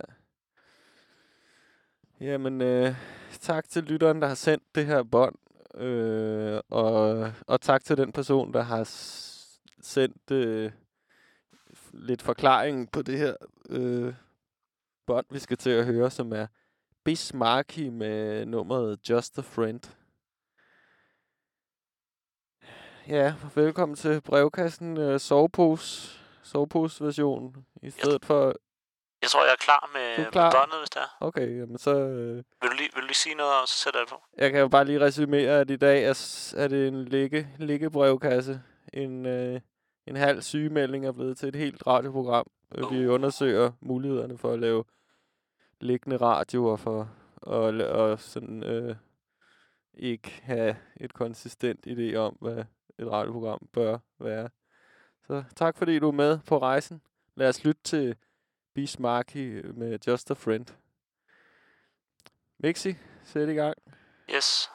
Jamen, øh, tak til lytteren, der har sendt det her bånd. Øh, og, og tak til den person, der har sendt øh, lidt forklaring på det her øh, bånd, vi skal til at høre, som er Bismarcky med nummeret Just a Friend. Ja, velkommen til brevkassen øh, sovepose, sovepose-version, i stedet for Jeg tror, jeg er klar med, med båndet, hvis det er. Okay, jamen så... Øh, Vil du lige, vil du lige sige noget, og så sætter jeg det på? jeg kan jo bare lige resumere, at i dag er, er det en ligge, liggebrevkasse. En, øh, en halv sygemelding er blevet til et helt radioprogram. Oh. Vi undersøger mulighederne for at lave liggende radioer for og, og sådan øh, ikke have et konsistent idé om, hvad et radioprogram bør være. Så tak fordi du er med på rejsen. Lad os lytte til Bismarcky øh, med Just a Friend. Mixi, sæt i gang. Yes.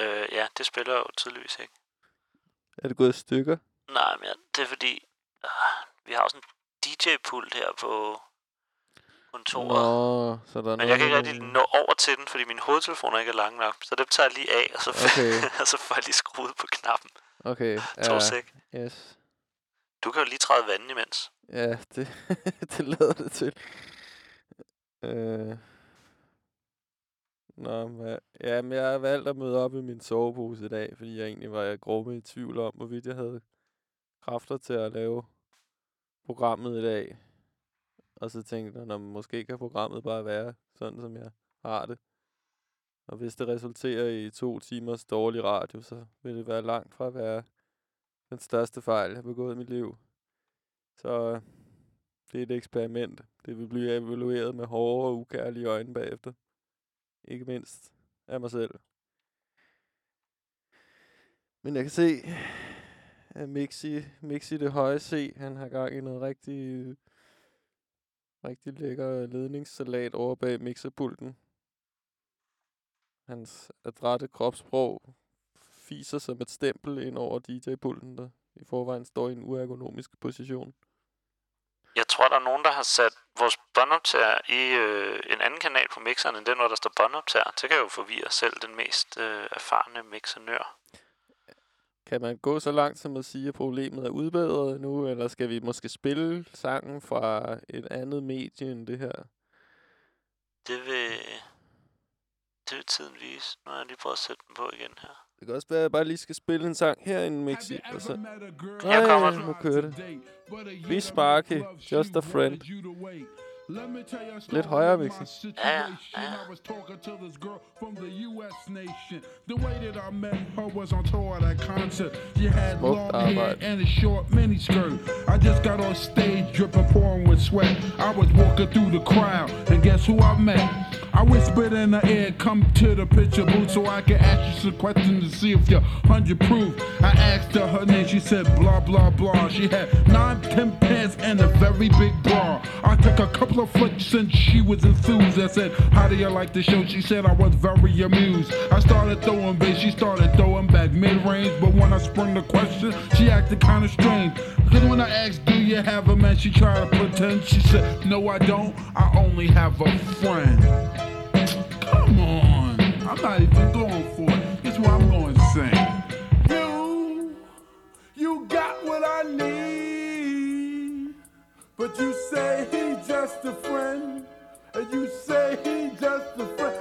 Øh, ja, det spiller jo tydeligvis ikke. Er det gået i stykker? Nej, men ja, det er fordi, øh, vi har også en DJ-pult her på kontoret. Nå, så der er Men jeg kan ikke rigtig nå over til den, fordi min hovedtelefon ikke er lang nok. Så det tager jeg lige af, og så, Okay. (laughs) og så får jeg lige skruet på knappen. Okay, (laughs) To ja, sek. yes. Du kan jo lige træde vandet imens. Ja, (laughs) det, det lader det til. Øh. Nå, ja, men jeg har valgt at møde op i min sovepose i dag, fordi jeg egentlig var grumme i tvivl om, hvorvidt jeg havde kræfter til at lave programmet i dag. Og så tænkte jeg, "Nå, måske kan programmet bare være sådan, som jeg har det. Og hvis det resulterer i to timers dårlig radio, så vil det være langt fra at være den største fejl, jeg har begået i mit liv. Så øh, det er et eksperiment. Det vil blive evalueret med hårde og ukærlige øjne bagefter. Ikke mindst af mig selv. Men jeg kan se, at Mixi, Mixi det høje C, han har gang i noget rigtig, rigtig lækker ledningssalat over bag mixerpulten. Hans adrette kropssprog fiser som et stempel ind over DJ-pulten, der i forvejen står i en uergonomisk position. Jeg tror, der er nogen, der har sat vores båndoptager i øh, en anden kanal på mixeren, end den, hvor der står båndoptager. Det kan jo forvirre selv den mest øh, erfarne mixernør. Kan man gå så langt som at sige, at problemet er udbedret nu, eller skal vi måske spille sangen fra et andet medie end det her? Det vil... Det vil tiden vise. Nu har jeg lige prøvet at sætte den på igen her. Det kan også være, at jeg bare lige skal spille en sang herinde, Mixi. Og så... Her kommer Nej, den. nu kører det. Be Sparky, Just a Friend. Lidt højere, Mixi. Ja, ja, ja. I was talking to this girl from the U.S. nation. The way that I met her was on tour at that concert. She had Smukt long hair arbejde. and a short miniskirt. I just got on stage dripping, pouring with sweat. I was walking through the crowd, and guess who I met? I whispered in her ear, come to the picture booth so I can ask you some questions to see if you're 100 proof. I asked her her name, she said blah, blah, blah. She had nine, ten pants and a very big bra. I took a couple of flicks and she was enthused. I said, how do you like the show? She said I was very amused. I started throwing bass, she started throwing back mid-range. But when I sprung the question, she acted kind of strange. Cause when I asked, do you have a man? She tried to pretend. She said, no, I don't. I only have a friend. Come on. I'm not even going for it. Is what I'm going to sing. You, you got what I need. But you say he's just a friend. And you say he's just a friend.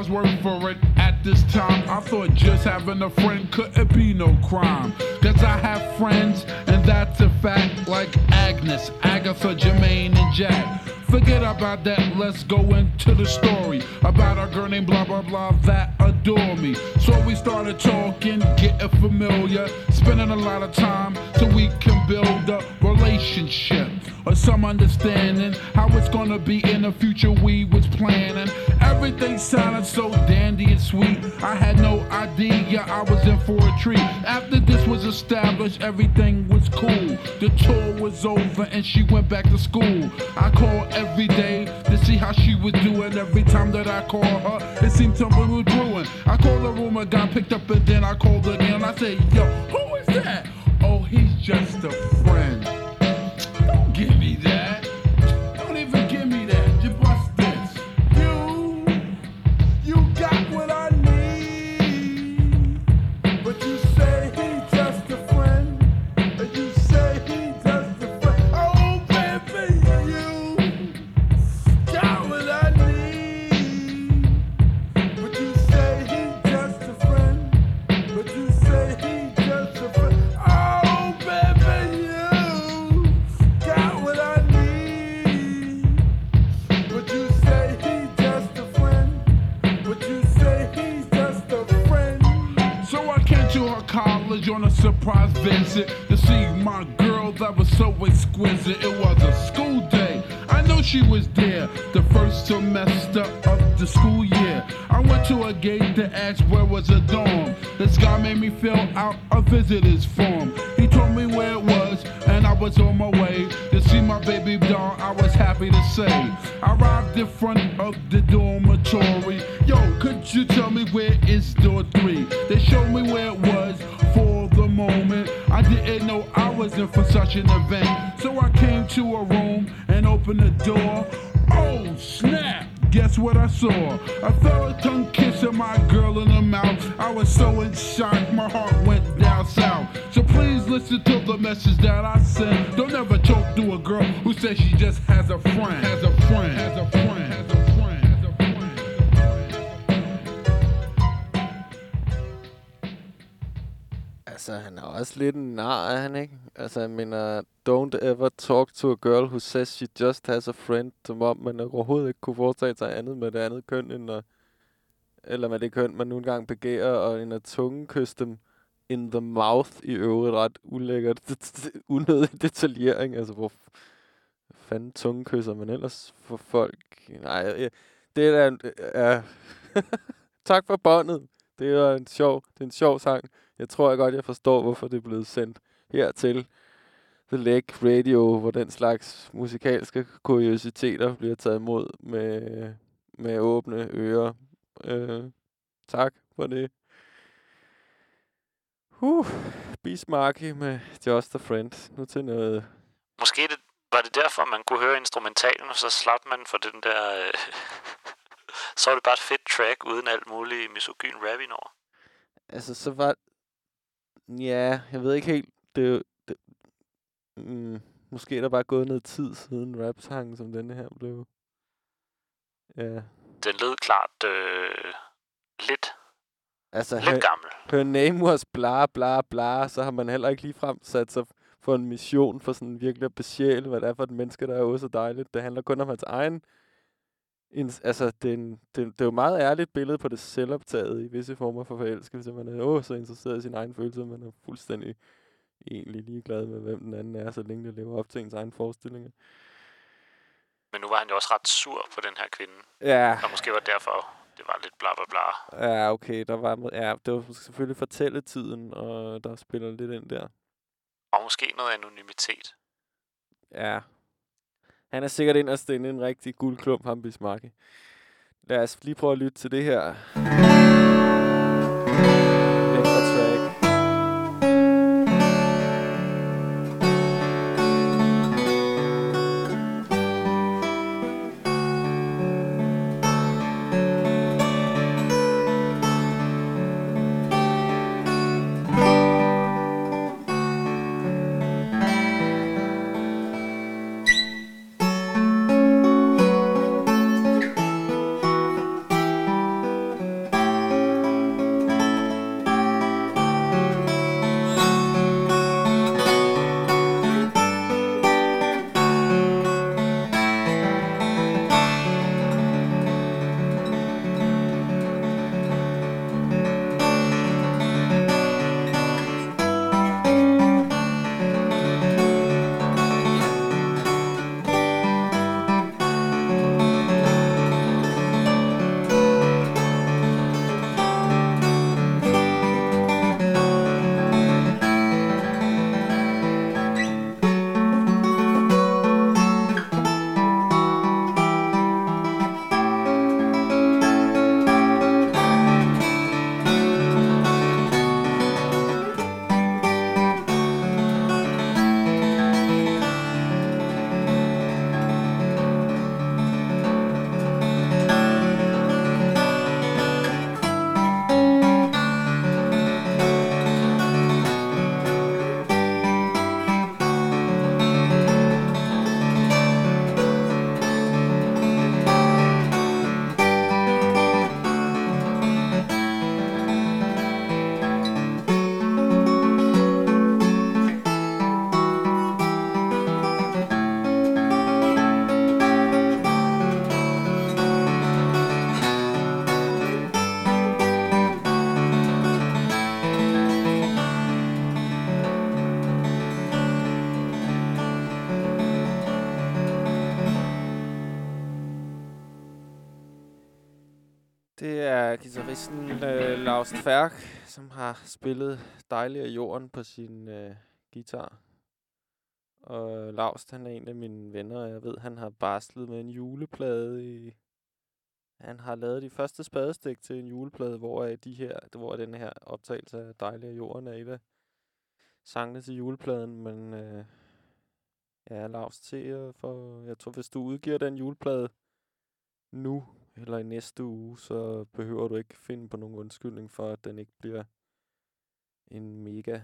Took blah for it. At this time, I thought just having a friend couldn't be no crime. Cause I have friends, and that's a fact, like Agnes, Agatha, Jermaine, and Jack. Forget about that, let's go into the story about a girl named blah blah blah that adore me. So we started talking, getting familiar, spending a lot of time so we can build a relationship or some understanding how it's gonna be in the future we was planning. Everything sounded so dandy and sweet. I had no idea I was in for a treat. After this was established, everything was cool. The tour was over and she went back to school. I called every day to see how she was doing. Every time that I called her, it seemed something was brewing. I called the room, and got picked up, and then I called again. I said, Yo, who is that? Oh, he's just a friend. Give me that. College on a surprise visit to see my girl that was so exquisite. It was a school day. I know she was there the first semester of the school year. I went to a gate to ask where was a dorm. This guy made me fill out a visitor's form. He told me where it was, and I was on my way to see my baby doll. I was happy to say. I arrived in front of the dormitory. Yo, could you tell me where is door three? They showed me where it was moment. I didn't know I was in for such an event. So I came to a room and opened the door. Oh, snap! Guess what I saw? I felt a tongue kissing my girl in the mouth. I was so in shock, my heart went down south. So please listen to the message that I sent. Don't ever talk to a girl who says she just has a friend. Has a friend. Has a friend. Has a friend. Altså, han er også lidt en nar, er han ikke? Altså, jeg mener, don't ever talk to a girl who says she just has a friend, som om man overhovedet ikke kunne foretage sig andet med det andet køn, end at, eller med det køn, man nu engang begærer, og end at tungekysse dem in the mouth i øvrigt ret ulækkert, (laughs) unødig detaljering. Altså, hvor f- fanden tungekysser man ellers for folk? Nej, jeg- det er da en- ja. tak for båndet. Det er en sjov, det er en sjov sang. Jeg tror jeg godt, jeg forstår, hvorfor det er blevet sendt hertil. The Leg Radio, hvor den slags musikalske kuriositeter bliver taget imod med, med åbne ører. Øh, tak for det. Uh, Bismarcky med Just a Friend. Nu til noget... Måske det, var det derfor, man kunne høre instrumentalen, og så slap man for den der... Øh, (laughs) så var det bare et fedt track, uden alt muligt misogyn rap indover. Altså, så var... Ja, jeg ved ikke helt... Det, det, mm, måske er der bare gået noget tid siden rap-sangen, som denne her blev. Ja. Den lød klart øh, lidt, Altså, lidt her, gammel. her name was bla bla bla, så har man heller ikke ligefrem sat sig for en mission for sådan virkelig at besjæle, hvad det er for et menneske, der er også så dejligt. Det handler kun om hans egen... Ins- altså, det er, en, det, det er jo et meget ærligt billede på det selvoptaget i visse former for forelskelse. Man er åh, så interesseret i sin egen følelse, man er fuldstændig egentlig ligeglad med, hvem den anden er, så længe det lever op til ens egen forestillinger. Men nu var han jo også ret sur på den her kvinde. Ja, Og måske var derfor, det var lidt bla bla bla. ja okay, der var, ja, det var selvfølgelig fortælletiden, og der spiller lidt ind der. Og måske noget anonymitet. Ja. Han er sikkert inderst inde en rigtig guldklump, ham Bismarck. Lad os lige prøve at lytte til det her. Guitaristen øh, Lars Færk, som har spillet Dejlig af jorden på sin øh, guitar. Og Lars, han er en af mine venner, og jeg ved, han har barslet med en juleplade i... Han har lavet de første spadestik til en juleplade, hvor er de her, hvor er den her optagelse af Dejlig af jorden er et af sangene til julepladen, men øh, ja, Lars til for, jeg tror, hvis du udgiver den juleplade nu, eller i næste uge, så behøver du ikke finde på nogen undskyldning for, at den ikke bliver en mega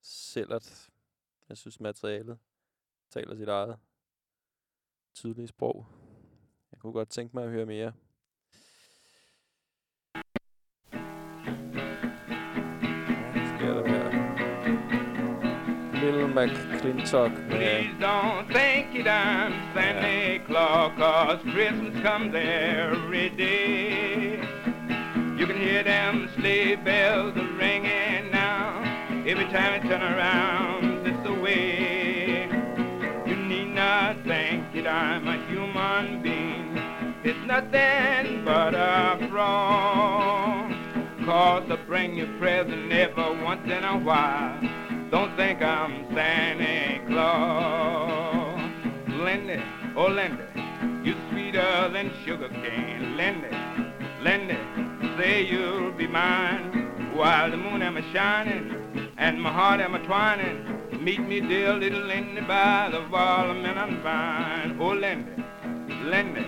sællert. Jeg synes, materialet taler sit eget tydelige sprog. Jeg kunne godt tænke mig at høre mere. Little McClintock med Please don't think it I'm Santa Claus, cause Christmas comes every day. You can hear them sleigh bells ringing now. Every time you turn around, it's the way. You need not think that I'm a human being. It's nothing but a fraud. Cause I bring you present every once in a while. Don't think I'm Santa Claus. Lindy, oh Lindy, you're sweeter than sugar cane. Lindy, Lindy, say you'll be mine while the moon am a shining and my heart am a twining. Meet me, dear little Lindy, by the men vine. Oh Lindy, Lindy,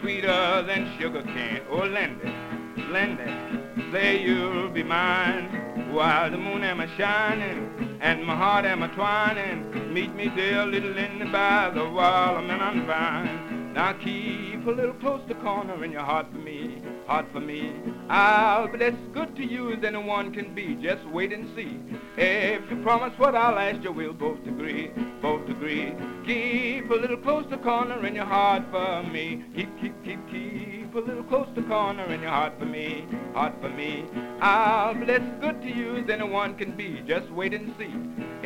sweeter than sugar cane. Oh Lindy, Lindy, say you'll be mine while the moon am a shining and my heart am a twining. Meet me, dear little Lindy, by the wall of men vine. Now keep a little close to corner in your heart for me, heart for me. I'll be as good to you as anyone can be. Just wait and see. If you promise what I'll ask you, we'll both agree, both agree. Keep a little close to corner in your heart for me. Keep, keep, keep, keep a little close to corner in your heart for me, heart for me. I'll be as good to you as anyone can be. Just wait and see.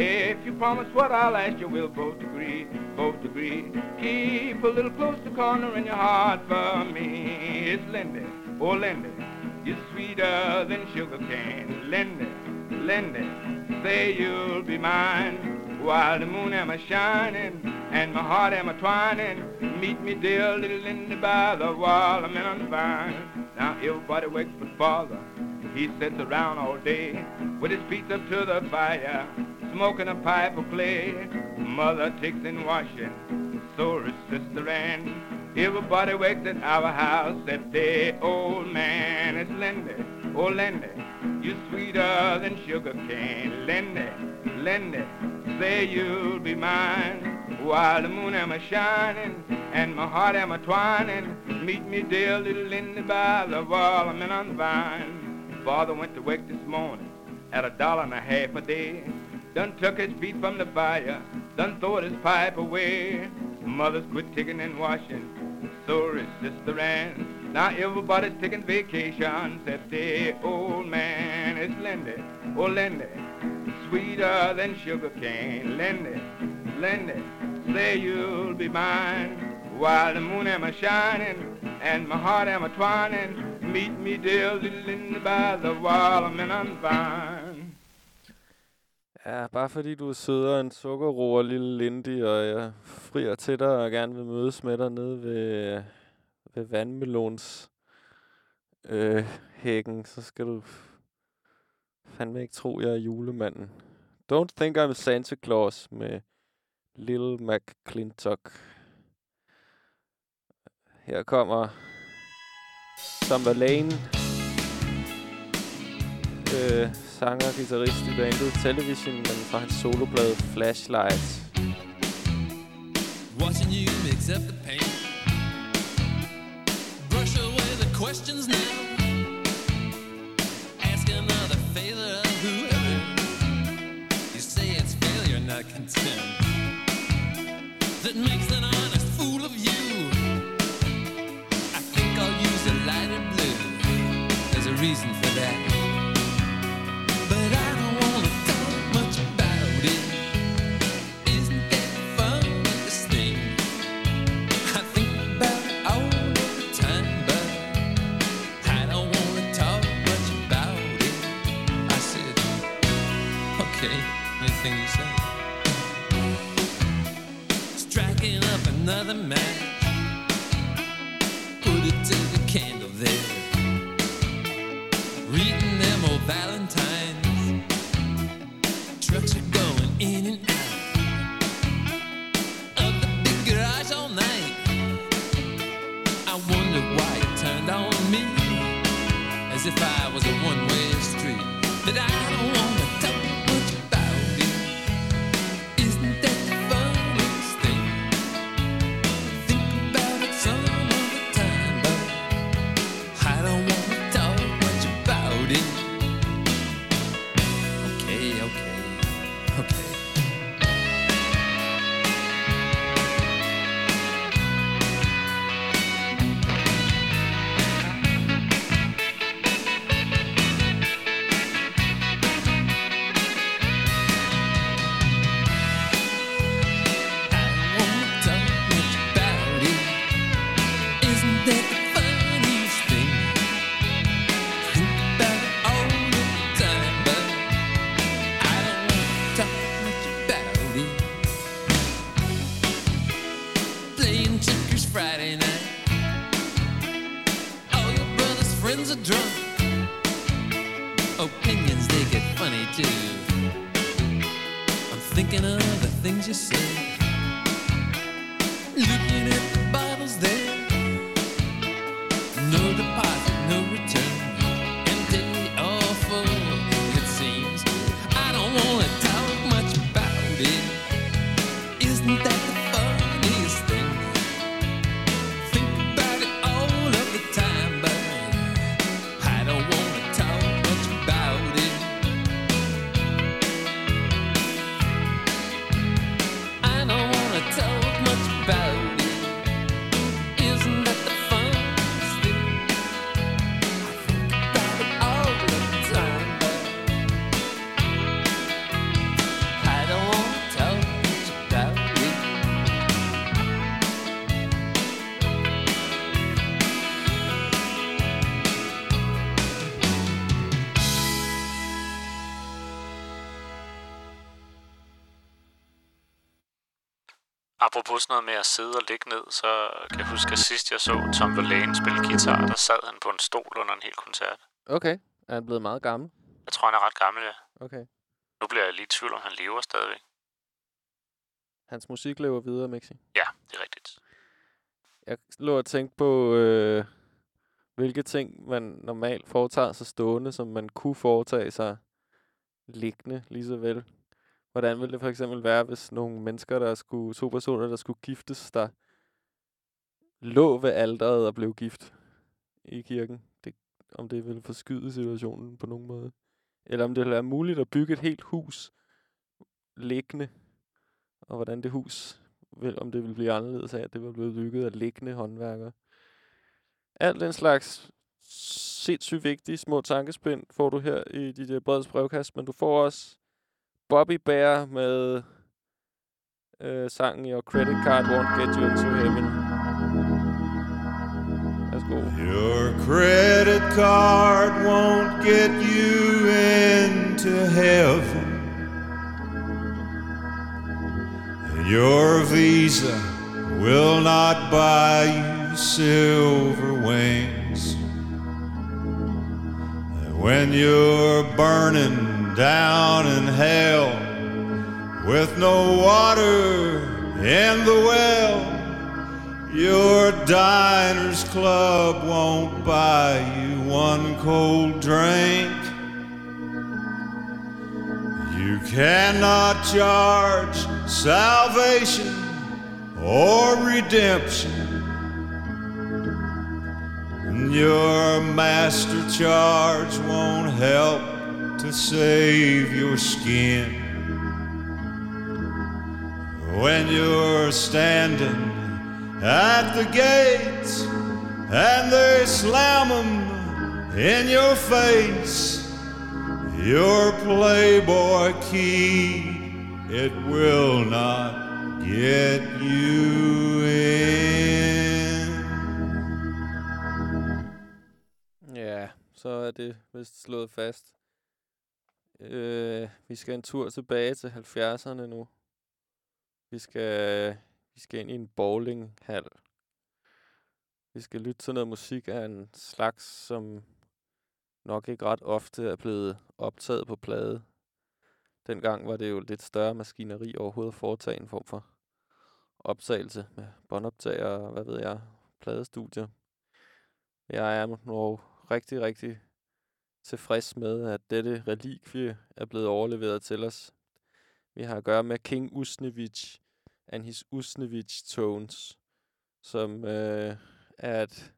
If you promise what I'll ask you, we'll both agree, both agree. Keep a little close to corner in your heart for me. It's Lindy, oh Lindy, you're sweeter than sugar cane. Lindy, Lindy, say you'll be mine while the moon am a shining and my heart am a twining. Meet me, dear little Lindy, by the wall of men vine. Now everybody wakes but father. He sits around all day with his feet up to the fire, smoking a pipe of clay. Mother takes in washing, so is sister Ann. Everybody wakes at our house except the old man. It's Lindy, oh Lindy, you're sweeter than sugar cane. Lindy, Lindy, say you'll be mine while the moon am a shining and my heart am a twining. Meet me, dear little Lindy, by the wall of men on the vine. Father went to work this morning at a dollar and a half a day. Done took his feet from the fire, done throwed his pipe away. Mother's quit taking and washing, so is Sister Ann. Now everybody's taking vacation, except the old man. It's Lindy, oh Lindy, sweeter than sugar cane. Lindy, Lindy, say you'll be mine while the moon am a shining and my heart am a twining. Meet me, dear little Lindy, by the wall of men unfine. vine. Ja, bare fordi du er sødere end sukkerroer, lille Lindy, og jeg frier til dig og gerne vil mødes med dig nede ved, ved vandmelons øh, hækken, så skal du fandme ikke tro, jeg er julemanden. Don't think I'm Santa Claus med Lil McClintock. Her kommer Summerlane, øh, sanger og guitarist i bandet Television, men fra hans soloplade Flashlight. Watching you mix up the paint. Brush away the questions now. Failure. That makes an honest fool of you. I think I'll use a lighter blue. There's a reason another match. Put it to the candle there. Reading them old Valentines. Trucks are going in and out of the big garage all night. I wonder why it turned on me as if I was a one-way at sidde og ligge ned, så kan jeg huske, at sidst jeg så Tom Verlaine spille guitar, der sad han på en stol under en hel koncert. Okay. Er han blevet meget gammel? Jeg tror, han er ret gammel, ja. Okay. Nu bliver jeg lige i tvivl, om han lever stadigvæk. Hans musik lever videre, Mixi. Ja, det er rigtigt. Jeg lå og tænkte på, øh, hvilke ting man normalt foretager sig stående, som man kunne foretage sig liggende lige så vel. Hvordan ville det for eksempel være, hvis nogle mennesker, der skulle, to personer, der skulle giftes, der lå ved alderet og blev gift i kirken? Det, om det ville forskyde situationen på nogen måde. Eller om det ville være muligt at bygge et helt hus liggende, og hvordan det hus, vil, om det ville blive anderledes af, at det var blevet bygget af liggende håndværkere. Alt den slags sindssygt vigtige små tankespind får du her i dit øh, breds brevkast, men du får også Bobby Bear med øh, sangen Your Credit Card Won't Get You Into Heaven. Værsgo. Your credit card won't get you into heaven. And your visa will not buy you silver wings. And when you're burning down in hell with no water in the well, your diner's club won't buy you one cold drink. You cannot charge salvation or redemption. And your master charge won't help to save your skin. When you're standing at the gates and they slam them in your face. Your Playboy key, it will not get you in. Ja, så er det vist slået fast. Øh, vi skal en tur tilbage til 70'erne nu. Vi skal, vi skal ind i en bowlinghal. Vi skal lytte til noget musik af en slags, som nok ikke ret ofte er blevet optaget på plade. Dengang var det jo lidt større maskineri overhovedet at foretage en form for optagelse med båndoptager og hvad ved jeg, pladestudier. Jeg er nu rigtig, rigtig tilfreds med, at dette relikvie er blevet overleveret til os. Vi har at gøre med King Usnevich and his Usnevich Tones, som øh, er et,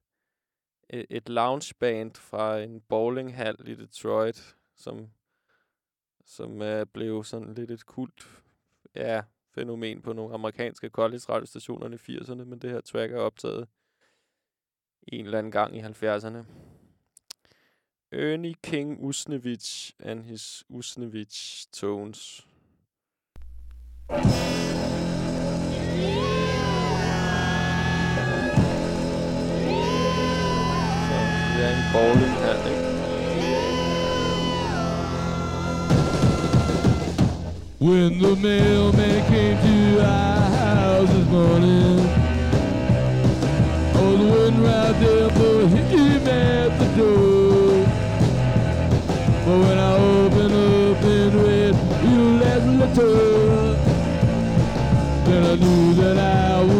et, loungeband fra en bowlinghal i Detroit, som, som øh, blev sådan lidt et kult ja, fænomen på nogle amerikanske college radiostationer i 80'erne, men det her track er optaget en eller anden gang i 70'erne. Ernie King Usnevich and his Usnevich Tones. Bowling her, ikke? When the mailman came to our house this morning, oh, cry. battle. Then I knew that I would.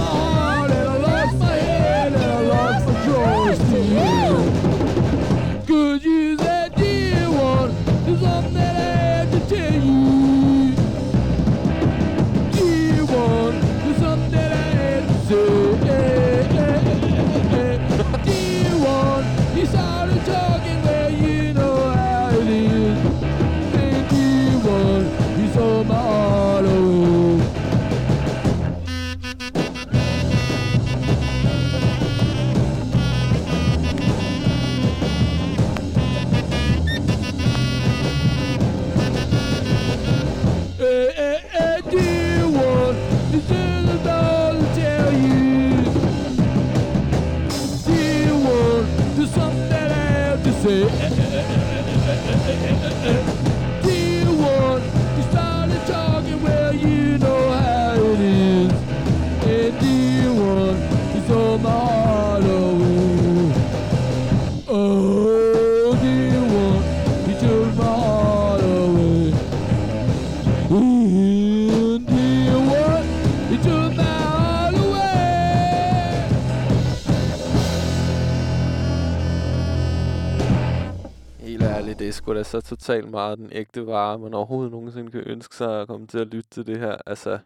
sgu da så totalt meget den ægte vare, man overhovedet nogensinde kan ønske sig at komme til at lytte til det her. Altså,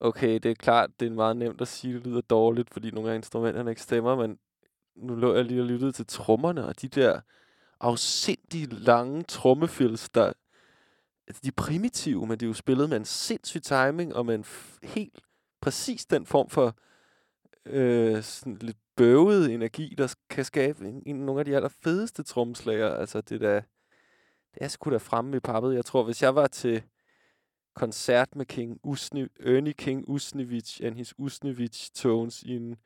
okay, det er klart, det er meget nemt at sige, det lyder dårligt, fordi nogle af instrumenterne ikke stemmer, men nu lå jeg lige og lyttede til trommerne, og de der afsindige lange trommefills, der altså, de er primitive, men de er jo spillet med en sindssyg timing, og med en helt præcis den form for øh, sådan lidt bøvet energi, der kan skabe en, en, nogle af de allerfedeste tromslager. Altså, det der, det er sgu da fremme i pappet. Jeg tror, hvis jeg var til koncert med King Usni, Ernie King Usnevich and his Usnevich Tones i en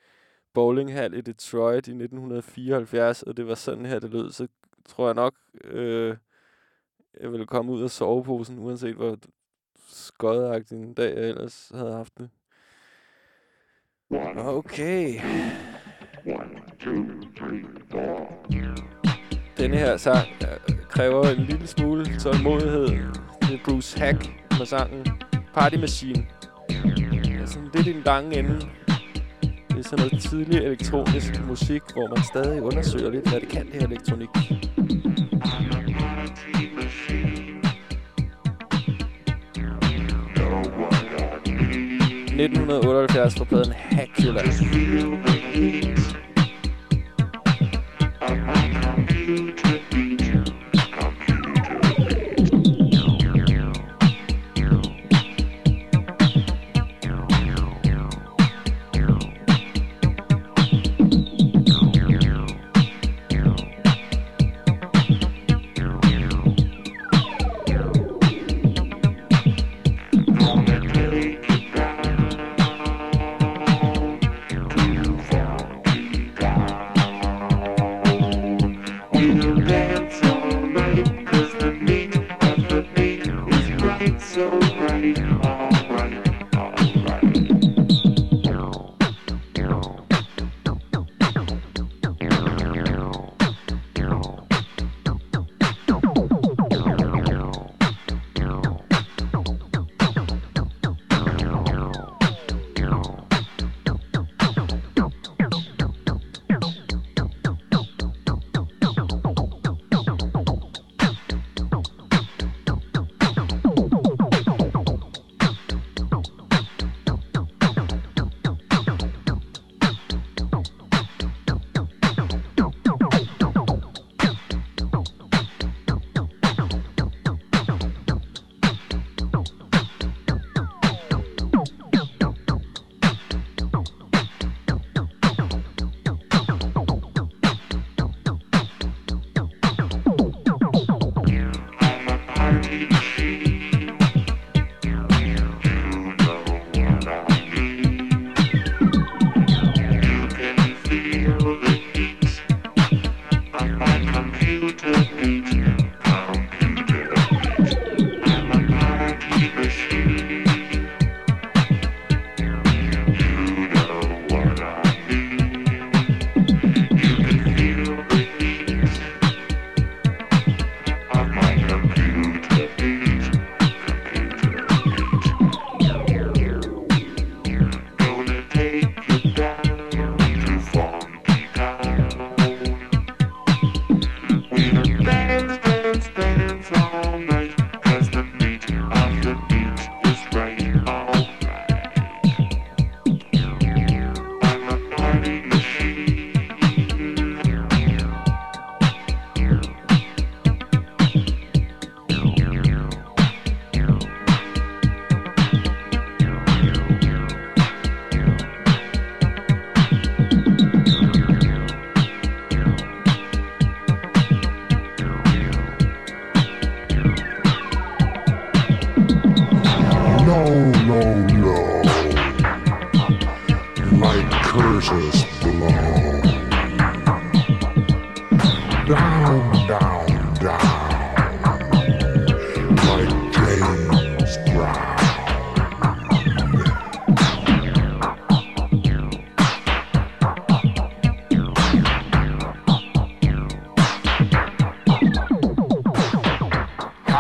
bowlinghal i Detroit i 1974, og det var sådan her, det lød, så tror jeg nok, øh, jeg ville komme ud af soveposen, uanset hvor skodagtig en dag jeg ellers havde haft det. Okay. Denne her sang øh, kræver en lille smule tålmodighed. Det er Bruce Hack med sangen Party Machine. Det er sådan lidt i den lange ende. Det er sådan noget tidlig elektronisk musik, hvor man stadig undersøger lidt, hvad det kan, det her elektronik. No 1978 fra pladen Hackula.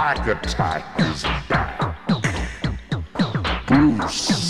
Hack Attack is back. Bruce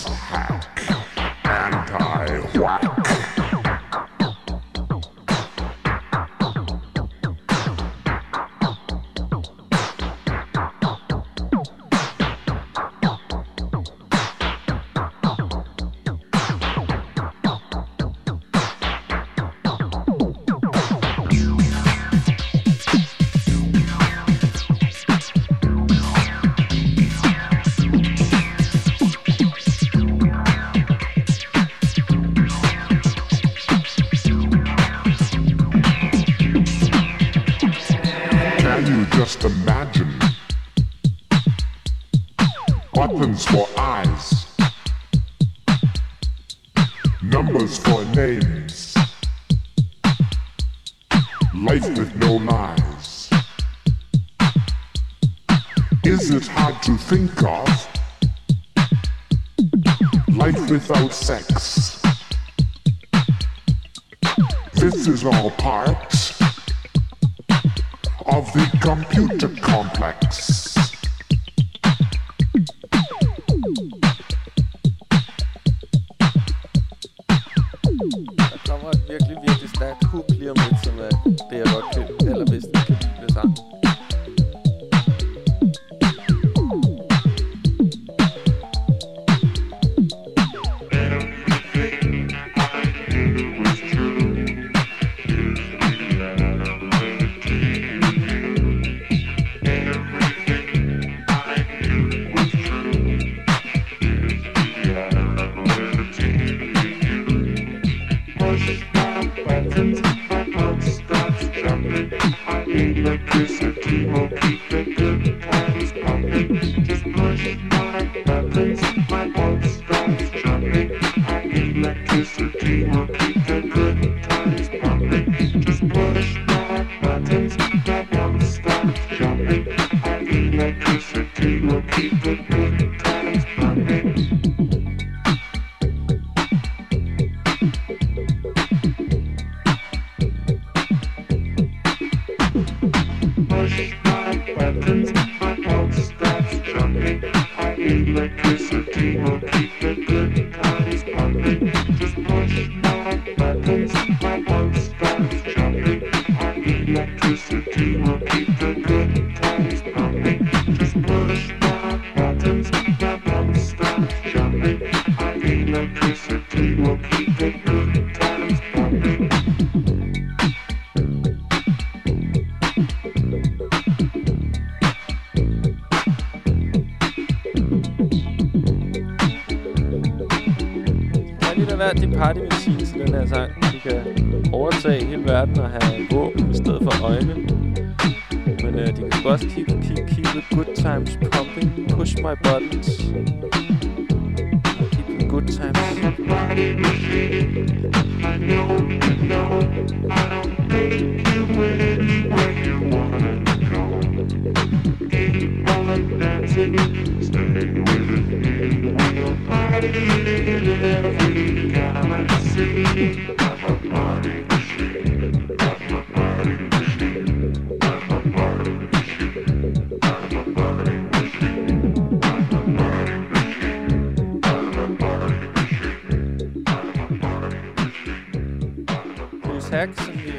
Bruce som vi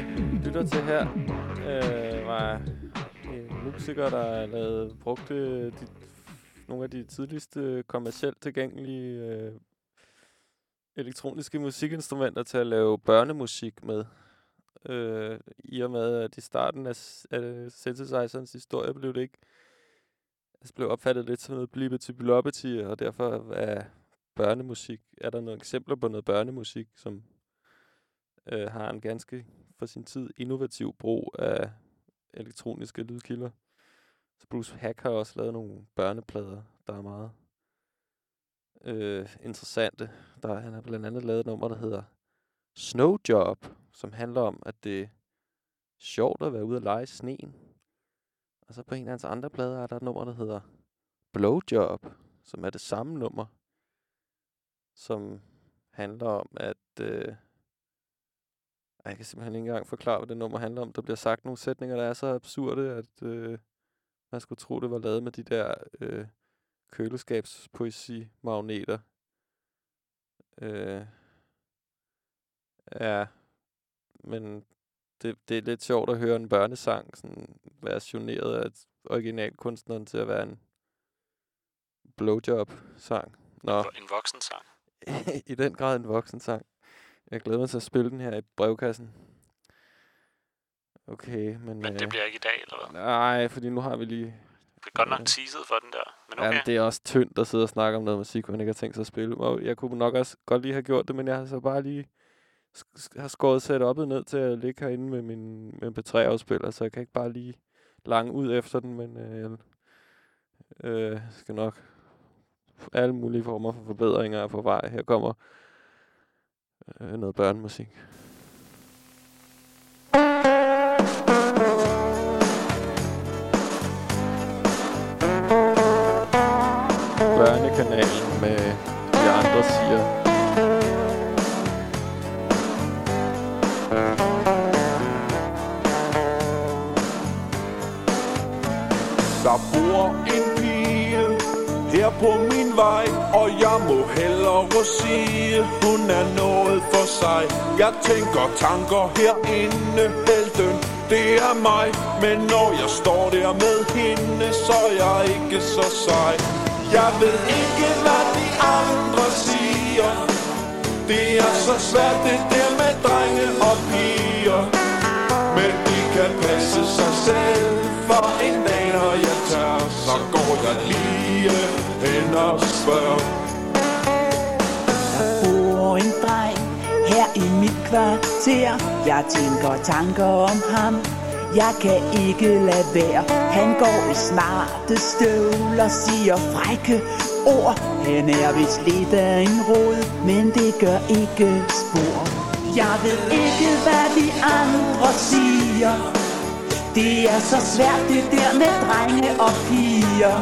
lytter til her, øh, var en musiker, der lavede, brugte øh, de, nogle af de tidligste kommercielt tilgængelige øh, elektroniske musikinstrumenter til at lave børnemusik med. Øh, I og med, at i starten af, af synthesizerens historie blev det ikke altså blev opfattet lidt som noget blippet bloppety, og derfor er børnemusik, er der nogle eksempler på noget børnemusik, som øh, har en ganske for sin tid innovativ brug af elektroniske lydkilder. Så Bruce Hack har også lavet nogle børneplader, der er meget øh, interessante. Der, han har blandt andet lavet et nummer, der hedder Snow Job, som handler om, at det er sjovt at være ude og lege i sneen. Og så på en af hans andre plader er der et nummer, der hedder Blowjob, som er det samme nummer, som handler om, at... Øh, jeg kan simpelthen ikke engang forklare, hvad det nummer handler om. Der bliver sagt nogle sætninger, der er så absurde, at øh, man skulle tro, det var lavet med de der øh, køleskabspoesi-magneter. Øh, ja, men det, det er lidt sjovt at høre en børnesang sådan versioneret af originalkunstneren til at være en blowjob-sang. Nå, En voksen sang. (laughs) i den grad en voksen sang. Jeg glæder mig til at spille den her i brevkassen. Okay, men... Men det øh, bliver ikke i dag, eller hvad? Nej, fordi nu har vi lige... Det er godt nok teaset for den der. Men okay. Ja, det er også tyndt at sidde og snakke om noget musik, man ikke har tænkt sig at spille. Og jeg kunne nok også godt lige have gjort det, men jeg har så bare lige har skåret setup'et ned til at ligge herinde med min MP3-afspiller, så jeg kan ikke bare lige lange ud efter den, men øh, jeg øh, skal nok alle mulige former for forbedringer er på vej. Her kommer øh, noget børnemusik. Børnekanalen med de andre siger. Der bor en pige her på min vej Og jeg må hellere sige, er noget for sig. Jeg tænker tanker herinde, helten, det er mig. Men når jeg står der med hende, så er jeg ikke så sej. Jeg ved ikke, hvad de andre siger. Det er så svært, det der med drenge og piger. Men de kan passe sig selv. For en dag når jeg tager Så går jeg lige hen og spørger går en dreng her i mit kvarter. Jeg tænker tanker om ham. Jeg kan ikke lade være. Han går i smarte støvler, siger frække ord. Han er vist lidt af en rod, men det gør ikke spor. Jeg ved ikke, hvad de andre siger. Det er så svært det der med drenge og piger.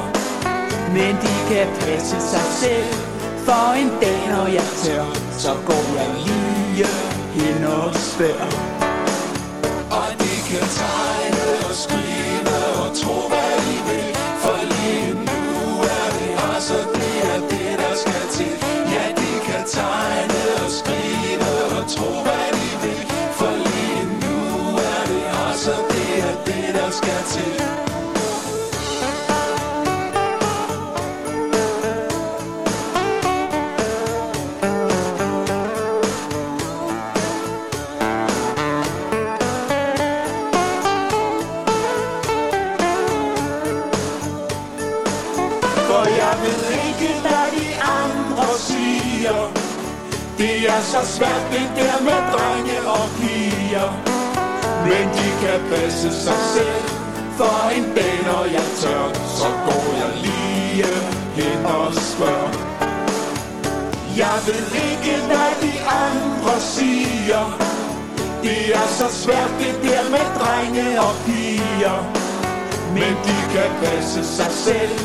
Men de kan passe sig selv for en dag når jeg tør Så går jeg lige hen og spørger Og de kan tegne og skrive Og tro hvad de vil. For lige nu er det altså Det er det der skal til. Ja de kan tegne og skrive Og tro hvad de vil. For lige nu er det altså Det er det der skal til. Så svært det der med drenge og piger. Men de kan passe sig selv For en dag når jeg tør Så går jeg lige hen og spørger. Jeg ved ikke, hvad de andre siger. Det er så svært det der med drenge og piger. Men de kan passe sig selv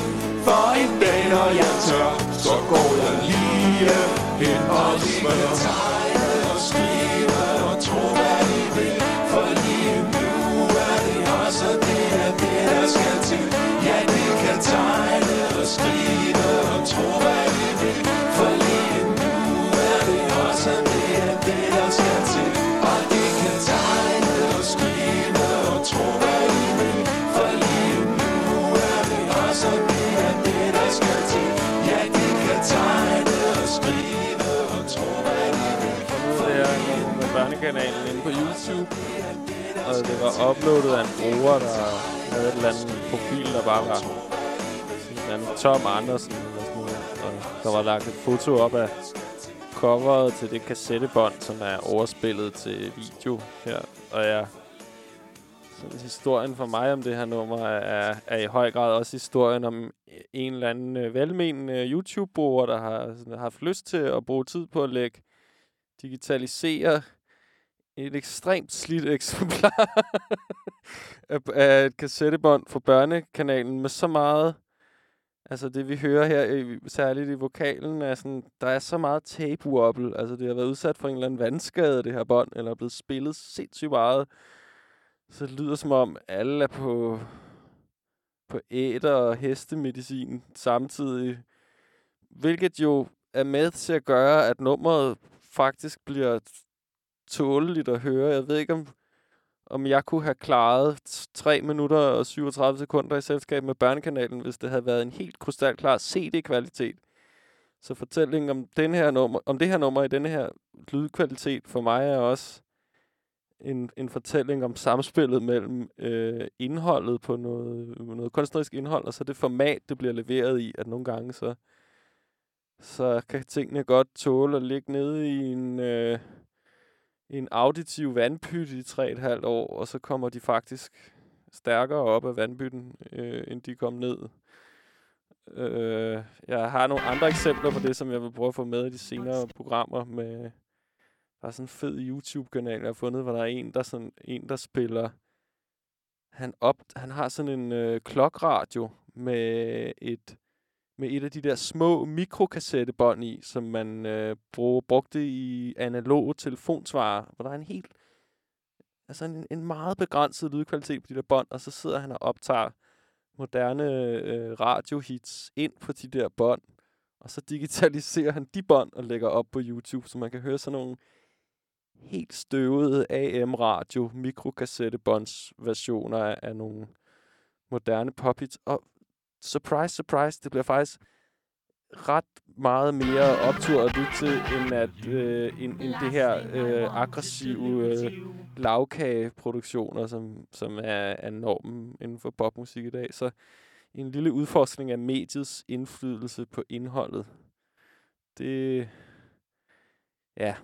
For en dag når jeg tør Så går jeg lige hen og spørger tegne og skrive Og tro hvad vil For lige nu er det Det er det der skal til Ja kan tegne kanalen inde på YouTube. Og det var uploadet af en bruger, der havde et eller andet profil, der bare var sådan en anden Tom Andersen eller sådan noget. Og der var lagt et foto op af coveret til det kassettebånd, som er overspillet til video her. Og jeg sådan, historien for mig om det her nummer er, er i høj grad også historien om en eller anden øh, velmenende YouTube-bruger, der har sådan, haft lyst til at bruge tid på at lægge digitalisere et ekstremt slidt eksemplar (laughs) af, af et kassettebånd fra børnekanalen med så meget... Altså det vi hører her, særligt i vokalen, er sådan, der er så meget tape-wobble. Altså det har været udsat for en eller anden vandskade, det her bånd, eller er blevet spillet sindssygt meget. Så det lyder som om alle er på, på æder og hestemedicin samtidig. Hvilket jo er med til at gøre, at nummeret faktisk bliver tåleligt at høre. Jeg ved ikke, om, om jeg kunne have klaret 3 minutter og 37 sekunder i selskab med børnekanalen, hvis det havde været en helt krystalklar CD-kvalitet. Så fortællingen om, den her nummer, om det her nummer i denne her lydkvalitet for mig er også en, en fortælling om samspillet mellem øh, indholdet på noget, noget kunstnerisk indhold, og så det format, det bliver leveret i, at nogle gange så, så kan tingene godt tåle at ligge nede i en, øh, en auditiv vandpyt i tre et halvt år, og så kommer de faktisk stærkere op af vandpytten, øh, end de kom ned. Øh, jeg har nogle andre eksempler på det, som jeg vil prøve at få med i de senere programmer med der er sådan en fed YouTube-kanal, jeg har fundet, hvor der er en, der, sådan, en, der spiller... Han, op, han har sådan en øh, klokradio med et, med et af de der små mikrokassettebånd i, som man øh, brug, brugte i analoge telefonsvarer, hvor der er en helt... Altså en, en meget begrænset lydkvalitet på de der bånd, og så sidder han og optager moderne øh, radiohits ind på de der bånd, og så digitaliserer han de bånd og lægger op på YouTube, så man kan høre sådan nogle helt støvede AM-radio, mikrokassettebånds versioner af, af nogle moderne pophits. Og surprise, surprise, det bliver faktisk ret meget mere optur at lytte til, end, at, øh, end, end det her øh, aggressive øh, lavkageproduktioner, som, som er, er normen inden for popmusik i dag. Så en lille udforskning af mediets indflydelse på indholdet. Det... Ja,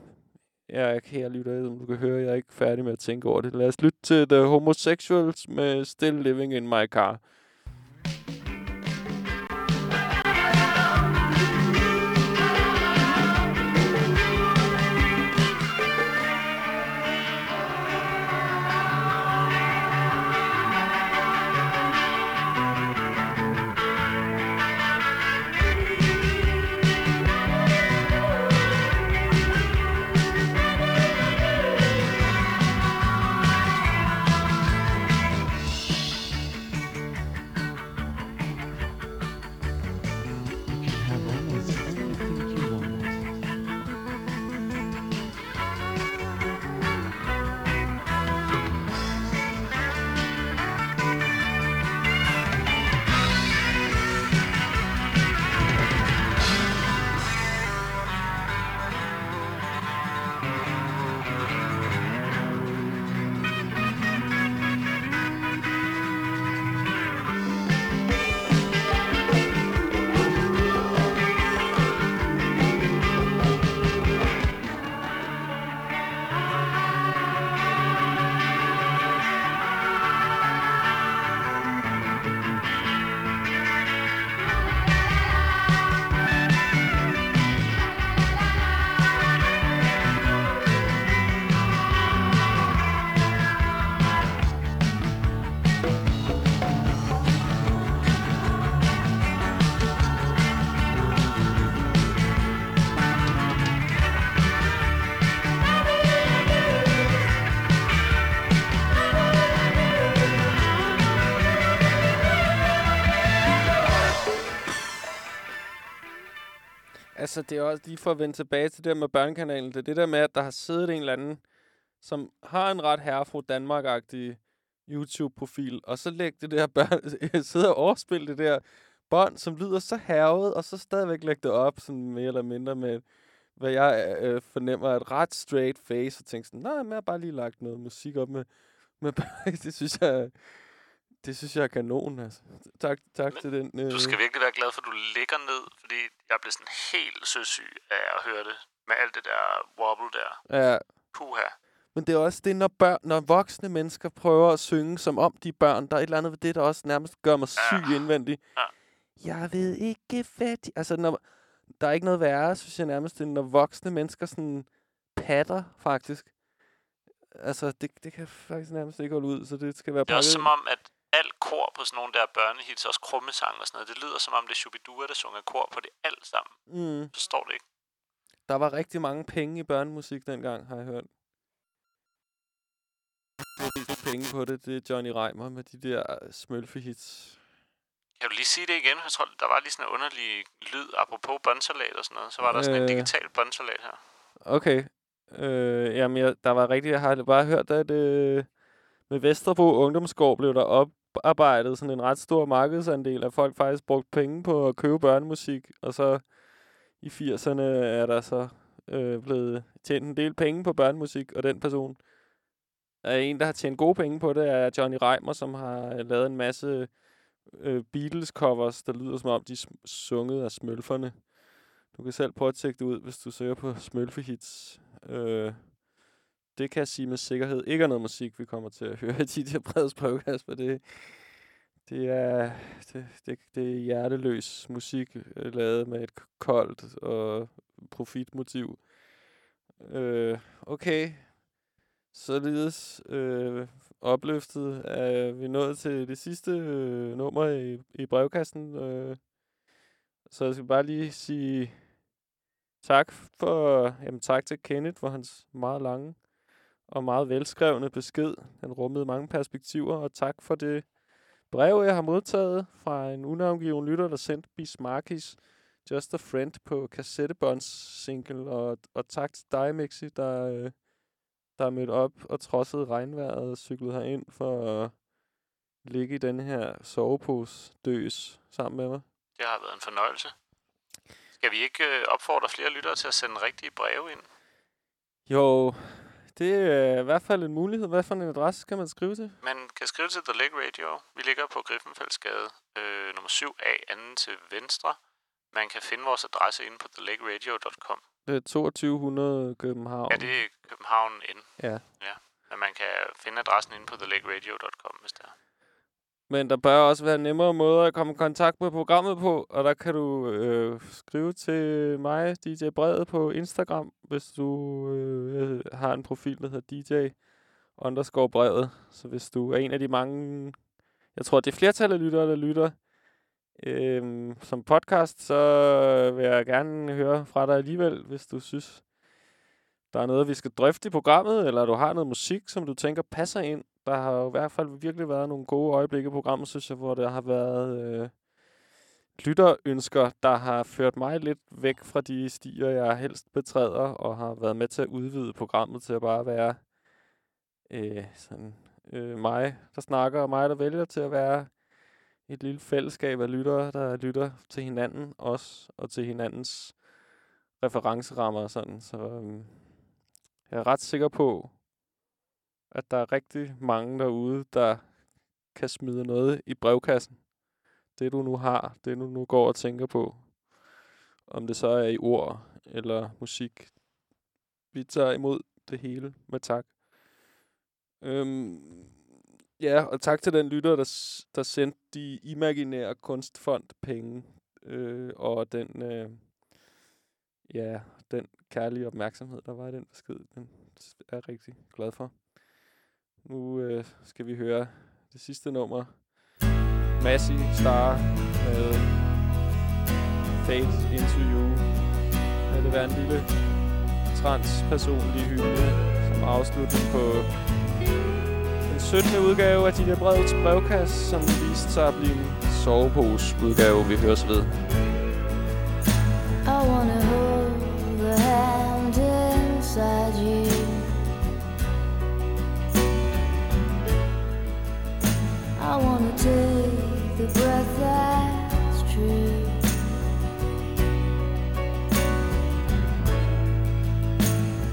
jeg er kære lytter, som du kan høre, jeg er ikke færdig med at tænke over det. Lad os lytte til The Homosexuals med Still Living in My Car. Det er også lige for at vende tilbage til det der med børnekanalen. Det er det der med, at der har siddet en eller anden, som har en ret herrefru Danmark-agtig YouTube-profil, og så lægge det der børn, (laughs) sidde og overspille det der bånd, som lyder så hervet, og så stadigvæk lægge det op, sådan mere eller mindre med, hvad jeg øh, fornemmer et ret straight face, og tænke sådan, nej, men jeg har bare lige lagt noget musik op med, med børn. (laughs) det synes jeg, det synes jeg er kanon, altså. Tak, tak til den. Øh, Du skal virkelig være glad for, at du ligger ned, fordi jeg blev sådan helt søsyg af at høre det. Med alt det der wobble der. Ja. Puha. Men det er også det, når, børn, når voksne mennesker prøver at synge, som om de er børn. Der er et eller andet ved det, der også nærmest gør mig syg ja. indvendigt. Ja. Jeg ved ikke, hvad de... Altså, når, der er ikke noget værre, synes jeg nærmest, end når voksne mennesker sådan patter, faktisk. Altså, det, det kan jeg faktisk nærmest ikke holde ud, så det skal være Det er også pakket som om, at alt kor på sådan nogle der børnehits, også krummesang og sådan noget, det lyder som om det er Shubidua, der synger kor på det alt sammen. Mm. Forstår det ikke? Der var rigtig mange penge i børnemusik dengang, har jeg hørt. Det penge på det, det er Johnny Reimer med de der øh, smølfehits. Kan du lige sige det igen? Jeg tror, der var lige sådan en underlig lyd, apropos båndsalat og sådan noget. Så var der sådan en Øh. digital båndsalat her. Okay. Øh, jamen, jeg, der var rigtig... Jeg har bare hørt, at øh, med Vesterbro Ungdomsgård blev der oparbejdet sådan en ret stor markedsandel, at folk faktisk brugt penge på at købe børnemusik. Og så i 80'erne er der så øh, blevet tjent en del penge på børnemusik, og den person er en, der har tjent gode penge på det, er Johnny Reimer, som har øh, lavet en masse øh, Beatles-covers, der lyder som om, de er sunget af smølferne. Du kan selv prøve at tjekke det ud, hvis du søger på smølfehits. Øh, det kan jeg sige med sikkerhed ikke er noget musik, vi kommer til at høre i de der brede brevkast, for det, det, er, det, det, det er hjerteløs musik, øh, lavet med et koldt og profitmotiv. Øh, okay, således øh, opløftet er vi nået til det sidste øh, nummer i, i brevkassen. Øh, så jeg skal bare lige sige tak for, jamen tak til Kenneth for hans meget lange og meget velskrevne besked. Den rummede mange perspektiver, og tak for det brev, jeg har modtaget fra en unavngiven lytter, der sendte Bismarckis Just a Friend på kassettebånds single, og, og tak til dig, Mixi, der, øh, der er mødt op og trodsede regnvejret og cyklede herind for at ligge i den her sovepose døs sammen med mig. Det har været en fornøjelse. Skal vi ikke øh, opfordre flere lyttere til at sende rigtige breve ind? Jo, det er i hvert fald en mulighed. Hvad for en adresse skal man skrive til? Man kan skrive til The Lake Radio. Vi ligger på Griffenfeldsgade øh, nummer 7A, anden til venstre. Man kan finde vores adresse inde på thelakeradio.com. Det er 2200 København. Ja, det er København N. Ja. ja. Men man kan finde adressen inde på thelakeradio.com, hvis det er. Men der bør også være nemmere måder at komme i kontakt med programmet på, og der kan du øh, skrive til mig, DJ Brede, på Instagram, hvis du øh, har en profil, der hedder DJ underscore brevet. Så hvis du er en af de mange, jeg tror, det er flertal af lyttere, der lytter øh, som podcast, så vil jeg gerne høre fra dig alligevel, hvis du synes, der er noget, vi skal drøfte i programmet, eller du har noget musik, som du tænker passer ind. Der har jo i hvert fald virkelig været nogle gode øjeblikke i programmet, synes jeg, hvor der har været øh, lytterønsker, der har ført mig lidt væk fra de stier, jeg helst betræder, og har været med til at udvide programmet til at bare være øh, sådan, øh, mig, der snakker, og mig, der vælger til at være et lille fællesskab af lyttere, der lytter til hinanden også, og til hinandens referencerammer og sådan. Så øh, jeg er ret sikker på, at der er rigtig mange derude, der kan smide noget i brevkassen. Det du nu har, det du nu går og tænker på. Om det så er i ord eller musik. Vi tager imod det hele med tak. Øhm, ja, og tak til den lytter, der, der sendte de imaginære kunstfond penge. Øh, og den, øh, ja, den kærlige opmærksomhed, der var i den besked, den er jeg rigtig glad for. Nu øh, skal vi høre det sidste nummer. Massey Star med Fade Into You. Lad det være en lille transpersonlig hymne som afslutning på den 17. udgave af Dina Breds brevkast, som viste sig at blive en sovepose udgave, vi høres ved. I wanna take the breath that's true.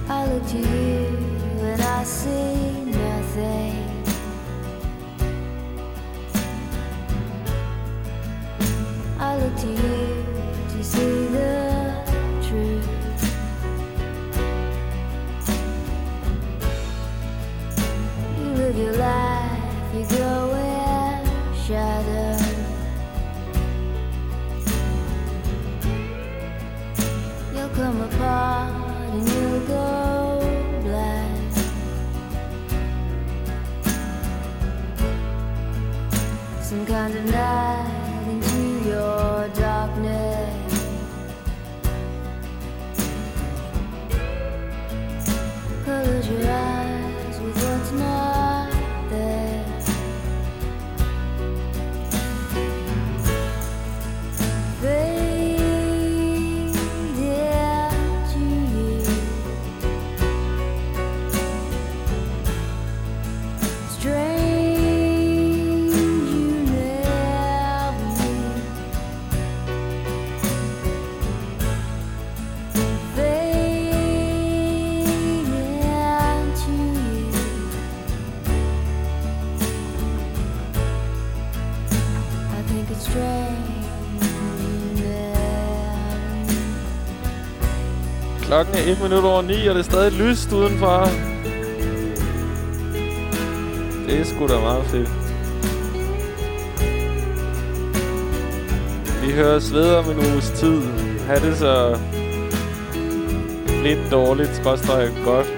I look you each other Klokken er 1 minut over 9, og det er stadig lyst udenfor. Det er sgu da meget fedt. Vi høres ved om en uges tid. Ha' det så lidt dårligt, skråstrej godt